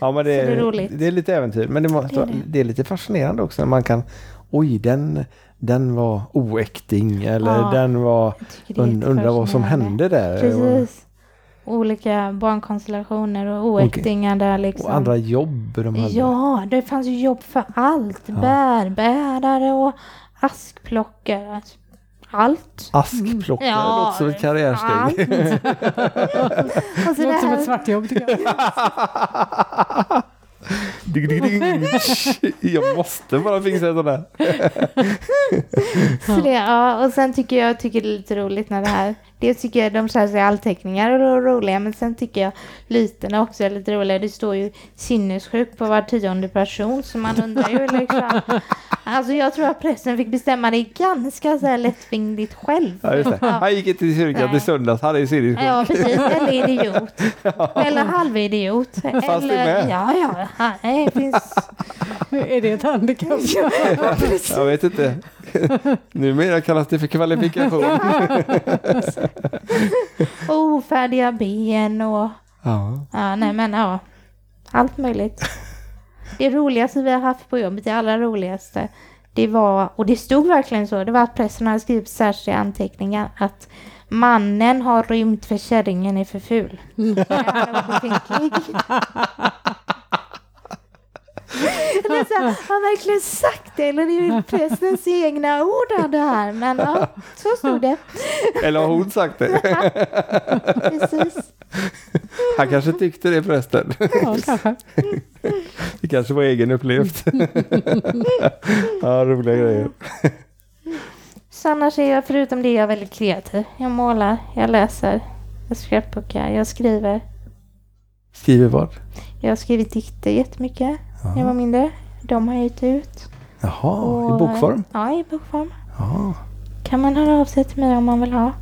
Ja men det Så det är är, roligt. det är lite äventyr. Men det, måste, Det är det. det är lite fascinerande också när man kan Oj den, den var oäkting eller Ja, den var är und, undrar vad som hände där. Precis. Olika barnkonstellationer och oäktingar där liksom. Och andra jobb de hade. Ja, det fanns ju jobb för allt. Bärbärare och askplockare. Allt. Askplockare Ja, låter som ett karriärsteg. Allt. och så det Låter som ett här, svartjobb tycker jag. Dig, dig, dig. Jag måste bara fixa en sån där. så det, ja, och sen tycker jag tycker det är lite roligt när det här. Dels tycker jag de sig allteckningar och är roliga, men sen tycker jag lytena också är lite roliga. Det står ju sinnessjuk på var tionde person, så man undrar ju liksom. Alltså jag tror att prästen fick bestämma det ganska så här lättvindigt själv. Ja, just det. Han gick inte till kyrkan Nej. i söndags. Han är i sinnessjuk. Ja, precis. Eller idiot. Eller halvidiot. det Eller, med? ja, ja. Det finns... Är det ett handikapp? Ja. Jag vet inte. Numera kallas det för kvalifikation. Ofärdiga ben och... Ja. Ja, nej men ja. Allt möjligt. Det roligaste vi har haft på jobbet, det allra roligaste, det var, och det stod verkligen så, det var att pressen hade skrivit särskilda anteckningar att mannen har rymt för kärringen är för ful. Nej, han är obefintlig. Det är så här, har han verkligen sagt det eller är det prästens egna ord av det här? Men ja, så stod det. Eller har hon sagt det? Precis. Han kanske tyckte det förresten. Ja, kanske. Det kanske var egenupplevt. Ja, roliga grejer. Så annars är jag, förutom det, är jag väldigt kreativ. Jag målar, jag läser, jag skräpbockar, jag skriver. Skriver vad? Jag har skrivit dikter jättemycket när jag var mindre. De har jag gett ut. Jaha, Och- i bokform? Ja, i bokform. Ja. Kan man höra av sig till mig om man vill ha.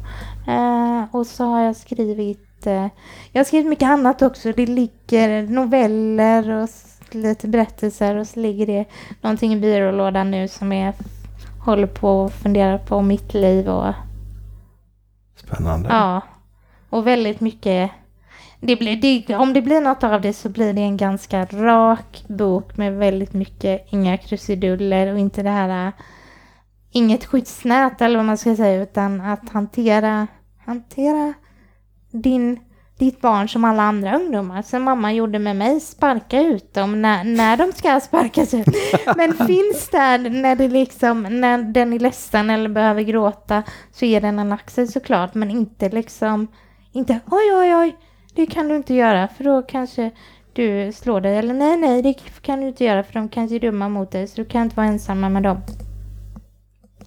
Eh, och så har jag skrivit... Eh, jag har skrivit mycket annat också. Det ligger noveller och lite berättelser och så ligger det någonting i byrålådan nu som jag håller på och funderar på mitt liv och Spännande. Ja. Och väldigt mycket... Det blir, det, om det blir något av det så blir det en ganska rak bok med väldigt mycket, inga krusiduller och inte det här... Inget skyddsnät eller vad man ska säga utan att hantera, hantera din, ditt barn som alla andra ungdomar. Som mamma gjorde med mig, sparka ut dem när, när de ska sparkas ut. Men finns där när det liksom, när den är ledsen eller behöver gråta så är den en axel såklart, men inte liksom, inte oj oj oj, det kan du inte göra för då kanske du slår dig. Eller nej nej, det kan du inte göra för de kanske är dumma mot dig så du kan inte vara ensamma med dem.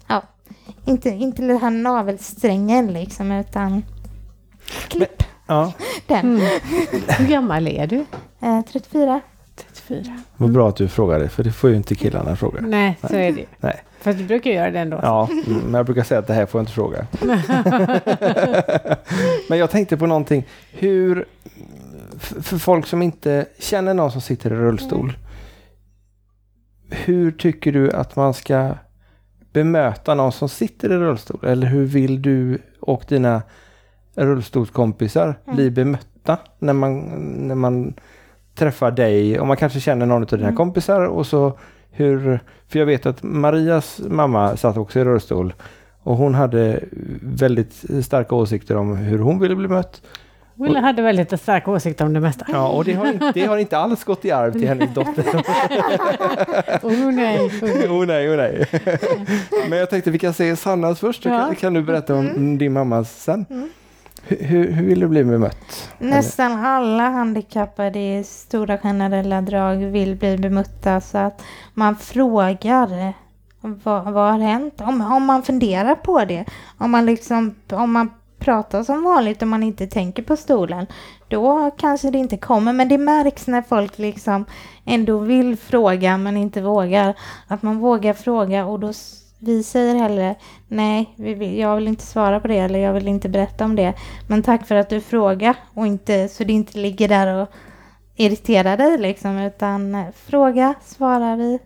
Ja, inte, inte den här navelsträngen liksom utan klipp Ja. den. Hur gammal är du? Eh, Eh, 34. 34. Vad bra att du frågade, för det får ju inte killarna fråga. Nej, så är det. Nej. Fast du brukar göra det ändå. Ja, mm, men jag brukar säga att det här får jag inte fråga. men jag tänkte på någonting. Hur, för folk som inte känner någon som sitter i rullstol. Hur tycker du att man ska bemöta någon som sitter i rullstol? Eller hur vill du och dina rullstolskompisar bli bemötta när man, när man träffar dig? Och man kanske känner någon av dina Mm. kompisar och så hur... För jag vet att Marias mamma satt också i rullstol och hon hade väldigt starka åsikter om hur hon ville bli mött. Willa hade väldigt starka åsikter om det mesta. Ja, och det har inte, det har inte alls gått i arv till hennes dotter. Oh nej. oh nej, oh nej. Men jag tänkte vi kan se Sannas först, Ja. kan, kan du berätta om din mamma sen. Hur, hur, hur vill du bli bemött? Nästan alla handikappade i stora generella drag vill bli bemötta så att man frågar vad, vad har hänt? Om, om man funderar på det, om man liksom, om man pratar som vanligt och man inte tänker på stolen, då kanske det inte kommer. Men det märks när folk liksom ändå vill fråga men inte vågar. Att man vågar fråga och då vi säger hellre nej, vi vill, jag vill inte svara på det eller jag vill inte berätta om det. Men tack för att du frågar och inte så det inte ligger där och irriterar dig liksom utan eh, fråga, svarar vi.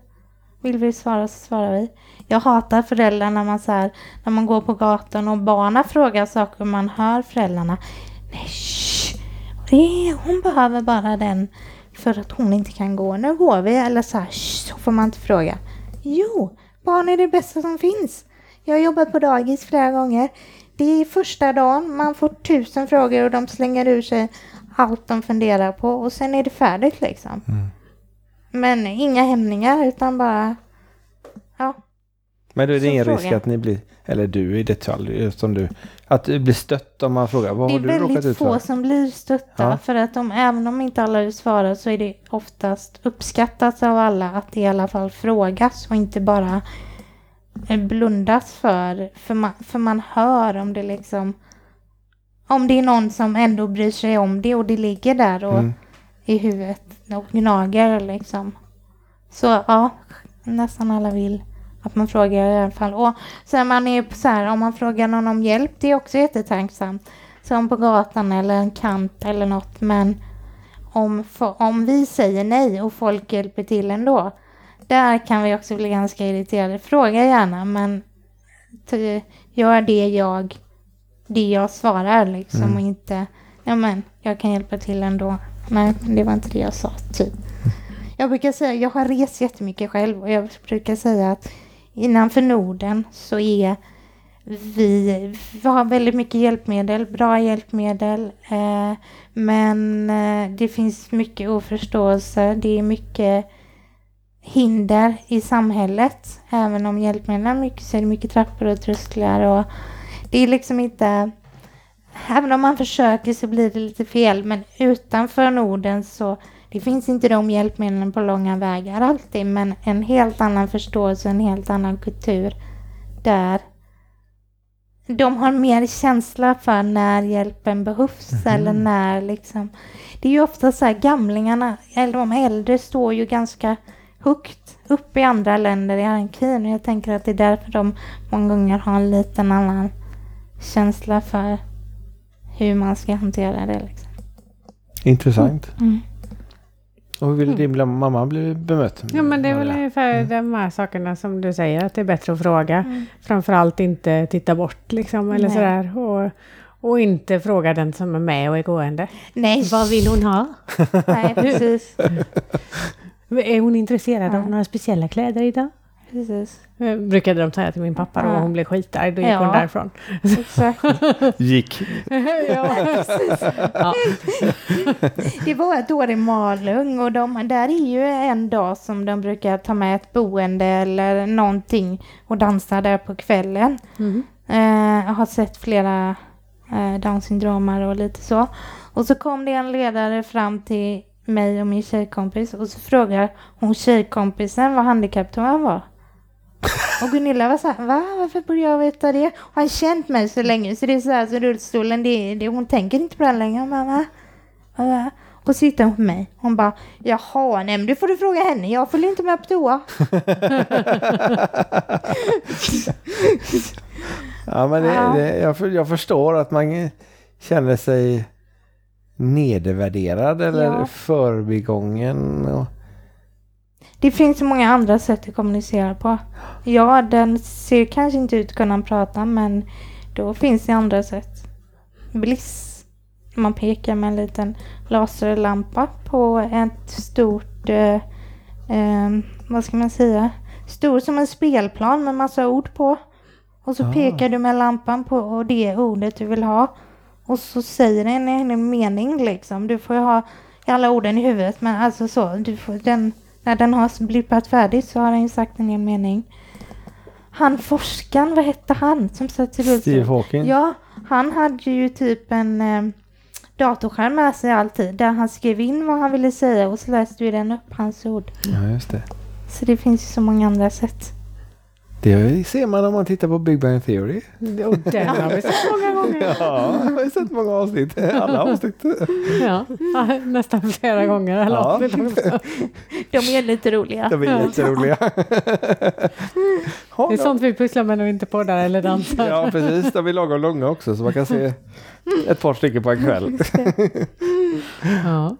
Vill vi svara så svarar vi. Jag hatar föräldrar när man så här, när man går på gatan och barnen frågar saker och man hör föräldrarna. Nej, shh. Är, hon behöver bara den för att hon inte kan gå. Nu går vi. Eller så här, shh, så får man inte fråga. Jo, barn är det bästa som finns. Jag har jobbat på dagis flera gånger. Det är första dagen, man får tusen frågor och de slänger ur sig allt de funderar på och sen är det färdigt liksom. Men inga hämningar utan bara, ja. Men då är det ingen fråga. risk att ni blir, eller du i detalj, som du, att du blir stött om man frågar vad Det har är du råkat väldigt ut få för? som blir stötta Ja. för att de, även om inte alla vill svara så är det oftast uppskattat av alla att det i alla fall frågas och inte bara eh, blundas för. För man, för man hör om det liksom om det är någon som ändå bryr sig om det och det ligger där och Mm. i huvudet och gnager liksom. Så ja, nästan alla vill att man frågar i alla fall. Och sen man är så här, om man frågar någon om hjälp, det är också jättetacksamt. Som på gatan eller en kant eller något. Men om, om vi säger nej och folk hjälper till ändå. Där kan vi också bli ganska irriterade. Fråga gärna men gör det jag, det jag svarar liksom Mm. och inte, ja men jag kan hjälpa till ändå. Nej, det var inte det jag sa typ. Jag brukar säga, jag har rest jättemycket själv och jag brukar säga att innanför Norden så är vi, vi har väldigt mycket hjälpmedel, bra hjälpmedel. Eh, men eh, det finns mycket oförståelse, det är mycket hinder i samhället. Även om hjälpmedlen är mycket så är det mycket trappor och trösklar och det är liksom inte Även om man försöker så blir det lite fel men utanför Norden så det finns inte de hjälpmedlen på långa vägar alltid men en helt annan förståelse, en helt annan kultur där de har mer känsla för när hjälpen behövs eller när liksom det är ju ofta så här gamlingarna, eller de äldre står ju ganska högt upp i andra länder i hierarkin och jag tänker att det är därför de många gånger har en liten annan känsla för hur man ska hantera det. Liksom. Intressant. Mm. Och hur vill din mamma bli bemött? Ja men det är väl ungefär de här sakerna som du säger att det är bättre att fråga. Framförallt inte titta bort liksom eller Nej. sådär. Och, och inte fråga den som är med och är gående. Nej, Vad vill hon ha? nej precis. Är hon intresserad av Ja. några speciella kläder idag? Precis. Brukade de säga till min pappa då Ja. och hon blev skitarg. Då gick Ja. hon därifrån. Exakt. Gick. ja. ja. Det var ett år i Malung och de, där är ju en dag som de brukar ta med ett boende eller någonting och dansa där på kvällen. Mhm. Eh, jag har sett flera eh, Down och lite så. Och så kom det en ledare fram till mig och min tjejkompis och så frågar hon tjejkompisen vad handikapptoan var. Och Gunilla var så här, va? Varför borde jag veta det? Har han känt mig så länge så det är så här, så rullstolen, det, det, hon tänker inte på den längre. Va? Va? Och Och sitter hon på mig. Hon bara, jaha, nej men det får du fråga henne. Jag följer inte med på toa. Ja, men det. Det, jag, jag förstår att man känner sig nedervärderad eller Ja. förbigången. Och, Det finns så många andra sätt att kommunicera på. Ja, den ser kanske inte ut att kunna prata, men då finns det andra sätt. Bliss. Man pekar med en liten laserlampa på ett stort, eh, eh, vad ska man säga, stor som en spelplan med massa ord på. Och så Ah. pekar du med lampan på det ordet du vill ha. Och så säger den en, en mening liksom. Du får ju ha alla orden i huvudet, men alltså så, du får den när den har blippat färdigt så har den ju sagt en hel mening. Han forskaren, vad hette han som satt i rullstol? Steve Hawking. Ja, han hade ju typ en eh, datorskärm med sig alltid där han skrev in vad han ville säga och så läste vi den upp, hans ord. Ja, just det. Så det finns ju så många andra sätt. Det ser man om man tittar på Big Bang Theory. Och den har vi sett många gånger. Ja, jag har sett många avsnitt. Alla avsnitt. Ja, nästan flera gånger. Ja. avsnitt också. De är lite roliga. De är jätteroliga. Ja, Det är sånt vi pysslar med när vi inte poddar eller dansar. Ja, precis. De är lagom långa också så man kan se ett par stycken på en kväll. Ja.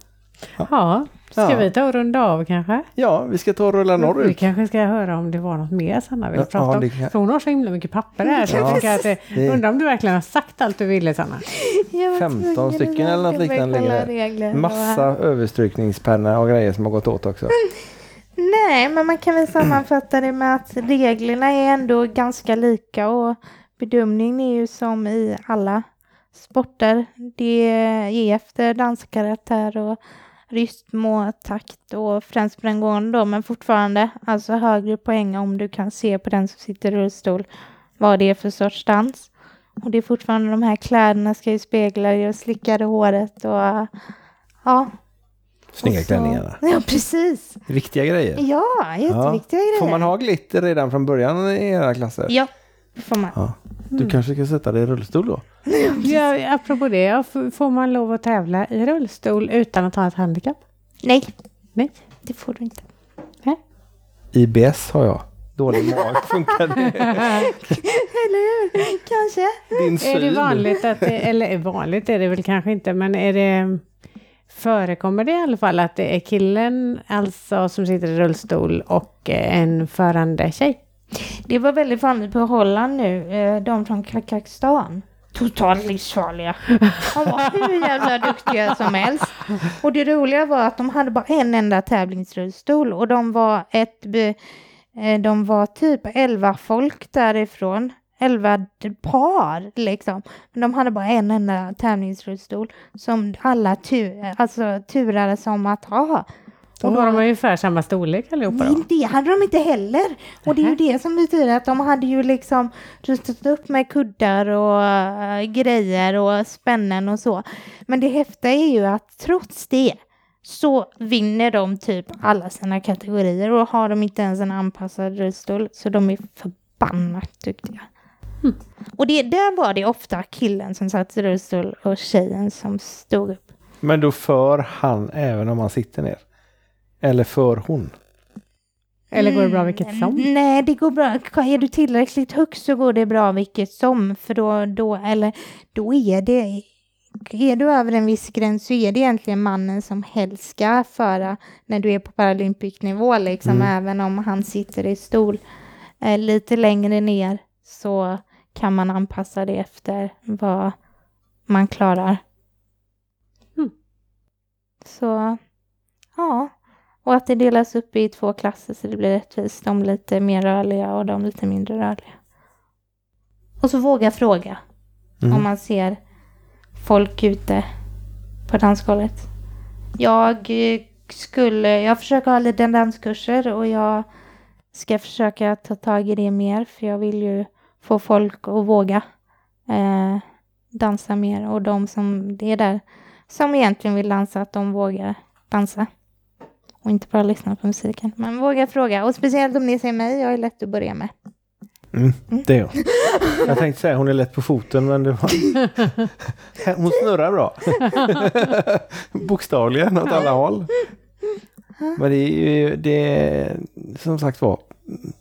ja. Ska Ja. vi ta och runda av kanske? Ja, vi ska ta och rulla Vi norrut. kanske ska höra om det var något mer Sanna vill Ja, prata om. det kan- För hon har så himla mycket papper här så jag Ja. tycker att det, undrar om du verkligen har sagt allt du ville Sanna? Jag var 15 tvungen att stycken eller något liknande ligger regler. Massa överstrykningspennor och grejer som har gått åt också. Nej, men man kan väl sammanfatta det med att reglerna är ändå ganska lika och bedömningen är ju som i alla sporter. Det är efter danskaraktär och rytm och takt och främst på den gången då, men fortfarande alltså högre poäng om du kan se på den som sitter i rullstol vad det är för sorts dans. Och det är fortfarande de här kläderna ska ju spegla det och slickade håret och ja. Snygga klänningarna. Ja, precis. Riktiga grejer. Ja, jätteviktiga grejer. Får man ha glitter redan från början i era klasser? Ja, det får man. Ja. Du kanske ska sätta dig i rullstol då? Ja, apropå det, får man lov att tävla i rullstol utan att ha ett handikapp? Nej, Nej. det får du inte. IBS har jag. Dålig mag. Funkar det? Eller hur? Kanske. Din Är det syn? vanligt att det, eller är vanligt är det väl kanske inte, men är det Förekommer det i alla fall att det är killen alltså som sitter i rullstol och eh, en förande tjej? Det var väldigt vanligt på Holland nu, eh, de från Kazakstan. Totalt livsfarliga. De var hur jävla duktiga som helst. Och det roliga var att de hade bara en enda tävlingsrullstol och de var ett eh, de var typ elva folk därifrån. Elva par liksom. Men de hade bara en enda tävlingsrullstol som alla tu alltså, turades om att ha. Och då har de ungefär samma storlek allihopa Nej, då? det hade de inte heller. Och det är ju det som betyder att de hade ju liksom rustat upp med kuddar och äh, grejer och spännen och så. Men det häftiga är ju att trots det så vinner de typ alla sina kategorier och har de inte ens en anpassad rullstol så de är förbannat duktiga. Och det, där var det ofta killen som satt i rullstol och tjejen som stod upp. Men då för han även om han sitter ner? Eller för hon? Eller går det bra vilket Mm, som? Nej, det går bra. Är du tillräckligt högt så går det bra vilket som. För då, då, eller, då är det... Är du över en viss gräns så är det egentligen mannen som helst ska föra när du är på Paralympic-nivå, liksom, Mm. även om han sitter i stol eh, lite längre ner så kan man anpassa det efter vad man klarar. Mm. Så, ja. Och att det delas upp i två klasser så det blir rättvist. De lite mer rörliga och de lite mindre rörliga. Och så våga fråga Mm. om man ser folk ute på dansgolvet. Jag eh, skulle, jag försöker ha lite danskurser och jag ska försöka ta tag i det mer för jag vill ju få folk att våga eh, dansa mer och de som det är där som egentligen vill dansa att de vågar dansa. Och inte bara lyssna på musiken. Men våga fråga. Och speciellt om ni ser mig, jag är lätt att börja med. Mm, det är jag. Jag tänkte säga hon är lätt på foten men det var... Hon snurrar bra. Bokstavligen åt alla håll. Men det är ju, det är som sagt var,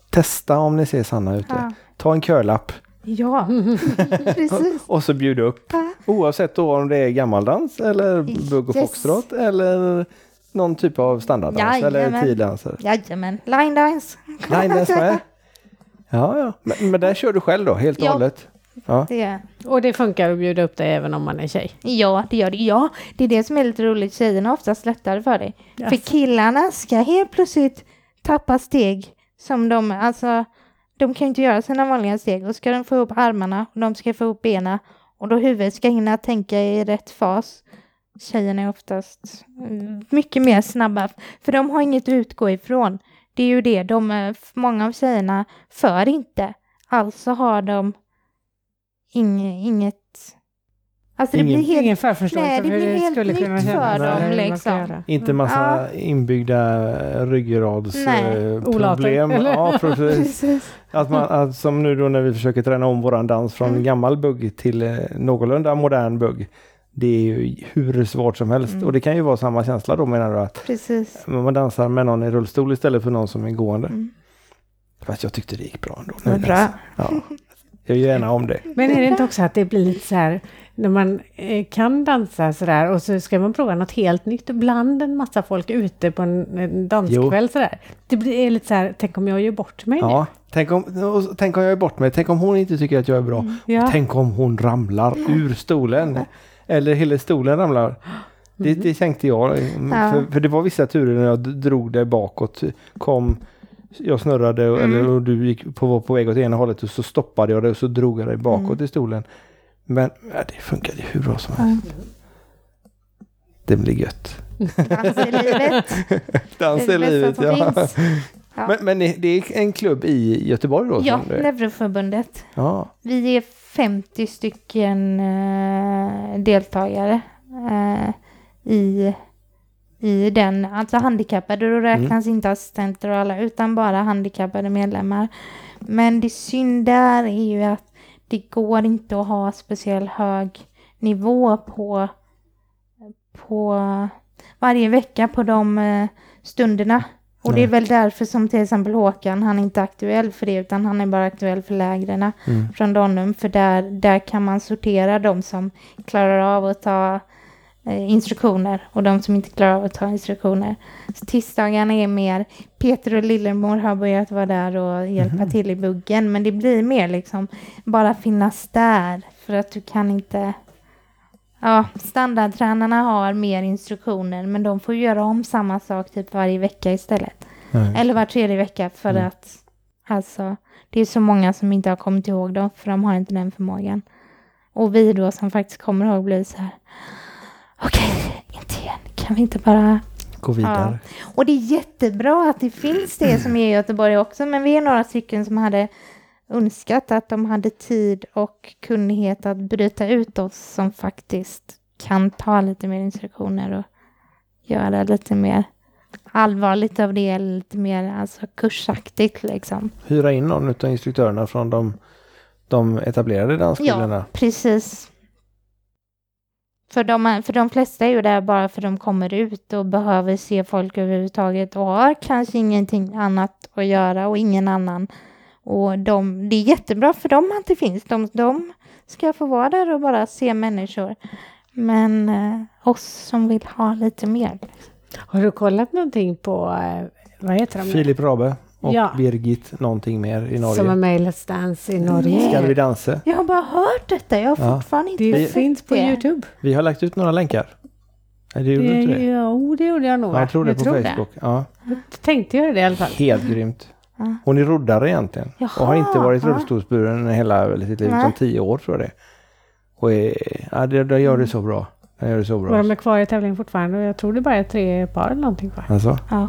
testa om ni ser Sanna ute. Ta en körlapp Ja, precis. och så bjud upp. Oavsett då om det är gammaldans eller bugg och Yes. foxtrot eller någon typ av standarddans eller tiddanser. Jajamän, line dance. Nej, det med. Ja, ja. Men, men där kör du själv då, helt och Ja. hållet? Ja. Det, Och det funkar att bjuda upp dig även om man är tjej. ja, det gör det. Ja, det är det som är lite roligt. Tjejerna är oftast lättare för det. Yes. För killarna ska helt plötsligt tappa steg som de, alltså, de kan ju inte göra sina vanliga steg. Och ska de få upp armarna och de ska få upp benen och då huvudet ska hinna tänka i rätt fas. Tjejerna är oftast mm, mycket mer snabba, för de har inget att utgå ifrån. Det är ju det, de, är- många av tjejerna för inte. Alltså har de inge, inget... Alltså det Ingen- blir helt Ingen förförståelse Nej, det blir helt skulle nytt kunna för dem, liksom. Inte massa inbyggda Nej. ryggradsproblem. Eller? ja, precis. Precis. Att man, att som nu då när vi försöker träna om våran dans från Mm. gammal bugg till eh, någorlunda modern bugg. Det är ju hur svårt som helst Mm. och det kan ju vara samma känsla då menar du att Precis. man dansar med någon i rullstol istället för någon som är gående. Mm. Fast jag tyckte det gick bra ändå. Vad bra. Ja. Jag gör gärna om det. Men är det inte också att det blir lite så här, när man eh, kan dansa sådär och så ska man prova något helt nytt bland en massa folk ute på en, danskväll sådär. Det blir är lite så här, tänk om jag gör bort mig Ja, tänk om, och tänk om jag är bort mig. Tänk om hon inte tycker att jag är bra. nu. Ja. Tänk om hon ramlar ur stolen. Eller hela stolen ramlar. Det, det tänkte jag. Ja. För, för det var vissa turer när jag drog dig bakåt. Kom, jag snurrade och- eller, och du gick på, var på väg åt ena hållet och så stoppade jag dig och så drog jag dig bakåt i stolen. Men ja, det funkade hur bra som helst. Det blir gött. Dans i livet. Dans är det livet, ja. Ja. Men, men det är en klubb i Göteborg då? Ja, Neuroförbundet. ja. Vi är 50 stycken eh, deltagare eh, i, i den, alltså handikappade. Då räknas inte assistenter och alla, utan bara handikappade medlemmar. Men det synd där är ju att det går inte att ha speciell hög nivå på, på varje vecka på de eh, stunderna. Och det är Nej. väl därför som till exempel Håkan, han är inte aktuell för det, utan han är bara aktuell för lägren Mm. från Donum, för där, där kan man sortera de som klarar av att ta eh, instruktioner och de som inte klarar av att ta instruktioner. Så tisdagarna är mer, Peter och Lillemor har börjat vara där och hjälpa till i buggen, men det blir mer liksom bara finnas där, för att du kan inte Ja, standardtränarna har mer instruktioner men de får göra om samma sak typ varje vecka istället. Nej. Eller var tredje vecka för Mm. att alltså det är så många som inte har kommit ihåg dem för de har inte den förmågan. Och vi då som faktiskt kommer ihåg blir så här okej, inte igen, kan vi inte bara Gå vidare. och det är jättebra att det finns det som är i Göteborg också, men vi är några stycken som hade önskat att de hade tid och kunnighet att bryta ut oss som faktiskt kan ta lite mer instruktioner och göra lite mer allvarligt av det, lite mer alltså kursaktigt liksom. Hyra in någon av instruktörerna från de, de etablerade dansskolorna. Ja, precis. För de, för de flesta är ju där bara för de kommer ut och behöver se folk överhuvudtaget och har kanske ingenting annat att göra och ingen annan. Och de, det är jättebra för dem att det finns. De, de ska få vara där och bara se människor. Men eh, oss som vill ha lite mer. Har du kollat någonting på, eh, vad heter de? Filip Rabe och Ja. Birgit någonting mer i Norge. Som är med i Let's Dance i Norge. Ska vi dansa? Jag har bara hört detta. Jag har Ja. fortfarande inte Det sett finns på det. Youtube. Vi har lagt ut några länkar. Nej, det gjorde du inte det? Jo, det gjorde jag nog. Ja, jag tror det på Facebook. Ja, Jag tänkte göra det i alla fall. helt grymt. Ja. Hon är roddare egentligen. Jaha, och har inte varit ja. rullstolsburen hela sitt liv, utan tio år tror jag det. Och är, ja, det, det gör det så bra. Det gör det så Och bra. de är kvar i tävlingen fortfarande och jag tror det bara är tre par eller någonting kvar. Alltså, Ja.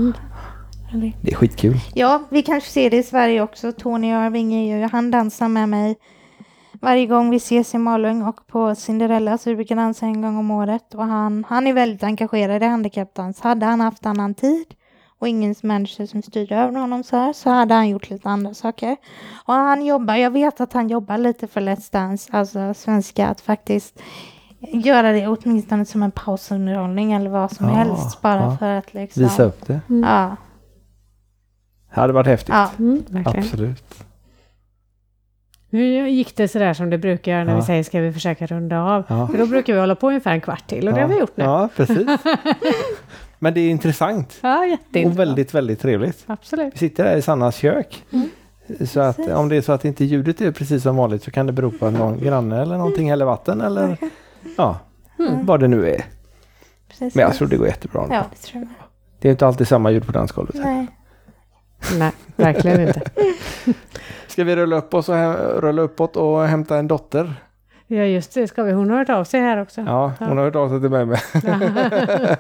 Eller- det är skitkul. Ja, vi kanske ser det i Sverige också. Tony Irving är ju, han dansar med mig varje gång vi ses i Malung och på Cinderella så vi brukar dansa en gång om året. Och han, han är väldigt engagerad i handikappdans. Hade han haft annan tid och ingen människa som styrde över honom så här så hade han gjort lite andra saker. Och han jobbar, jag vet att han jobbar lite för Let's Dance, alltså svenska, att faktiskt göra det åtminstone som en pausunderhållning eller vad som Ja, helst bara ja. för att liksom... Visa upp det. Ja, Det hade varit häftigt. ja. Mm. Absolut. Nu gick det sådär som det brukar göra när Ja. vi säger ska vi försöka runda av. Ja. För då brukar vi hålla på ungefär en kvart till och det har vi gjort nu. Ja, precis. Men det är intressant. Ja, Och jätteintressant. väldigt, väldigt trevligt. Absolut. Vi sitter här i Sannas kök. Så att Precis. om det är så att inte ljudet är precis som vanligt så kan det bero på att någon granne eller någonting häller vatten eller ja, Mm. vad det nu är. Precis. Men jag tror det går jättebra. Ja, det tror jag. Det är inte alltid samma ljud på dansgolvet. Nej. Nej, verkligen inte. Ska vi rulla upp oss och rulla uppåt och hämta en dotter? Ja, just det. Ska vi? Hon har hört av sig här också. Ja, hon har hört av sig till mig med.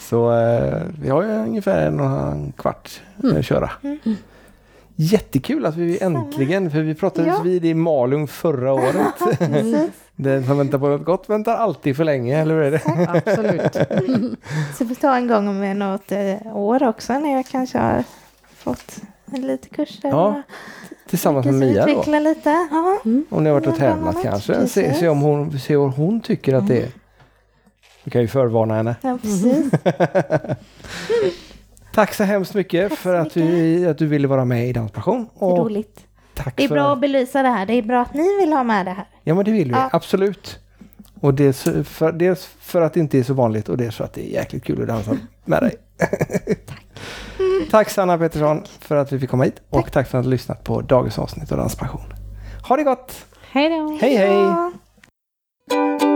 Så eh, vi har ju ungefär en, och en kvart att köra. Jättekul att vi äntligen, för vi pratades Ja. vid i Malung förra året. Den som väntar på något gott väntar alltid för länge, eller hur är det? Absolut. Så vi tar en gång om något eh, år också när jag kanske har fått en lite kurser. Ja, Tillsammans med Mia då. lite. Ja. Om ni har varit och Ja, tävlat annat. kanske. Se, se, om hon, se vad hon tycker att det är. Vi kan ju förvarna henne. ja, precis. Tack så hemskt mycket Tack för att, vi, att du ville vara med i Danspassion. Det är roligt. tack Det är för bra att belysa det här. Det är bra att ni vill ha med det här. Ja men det vill vi, Ja. absolut. Och dels för, dels för att det inte är så vanligt och dels för att det är jäkligt kul att dansa med dig. tack Tack Sanna Pettersson för att vi fick komma hit tack. och tack för att du lyssnat på dagens avsnitt av Danspassion. Ha det gott! Hej då! Hej hej!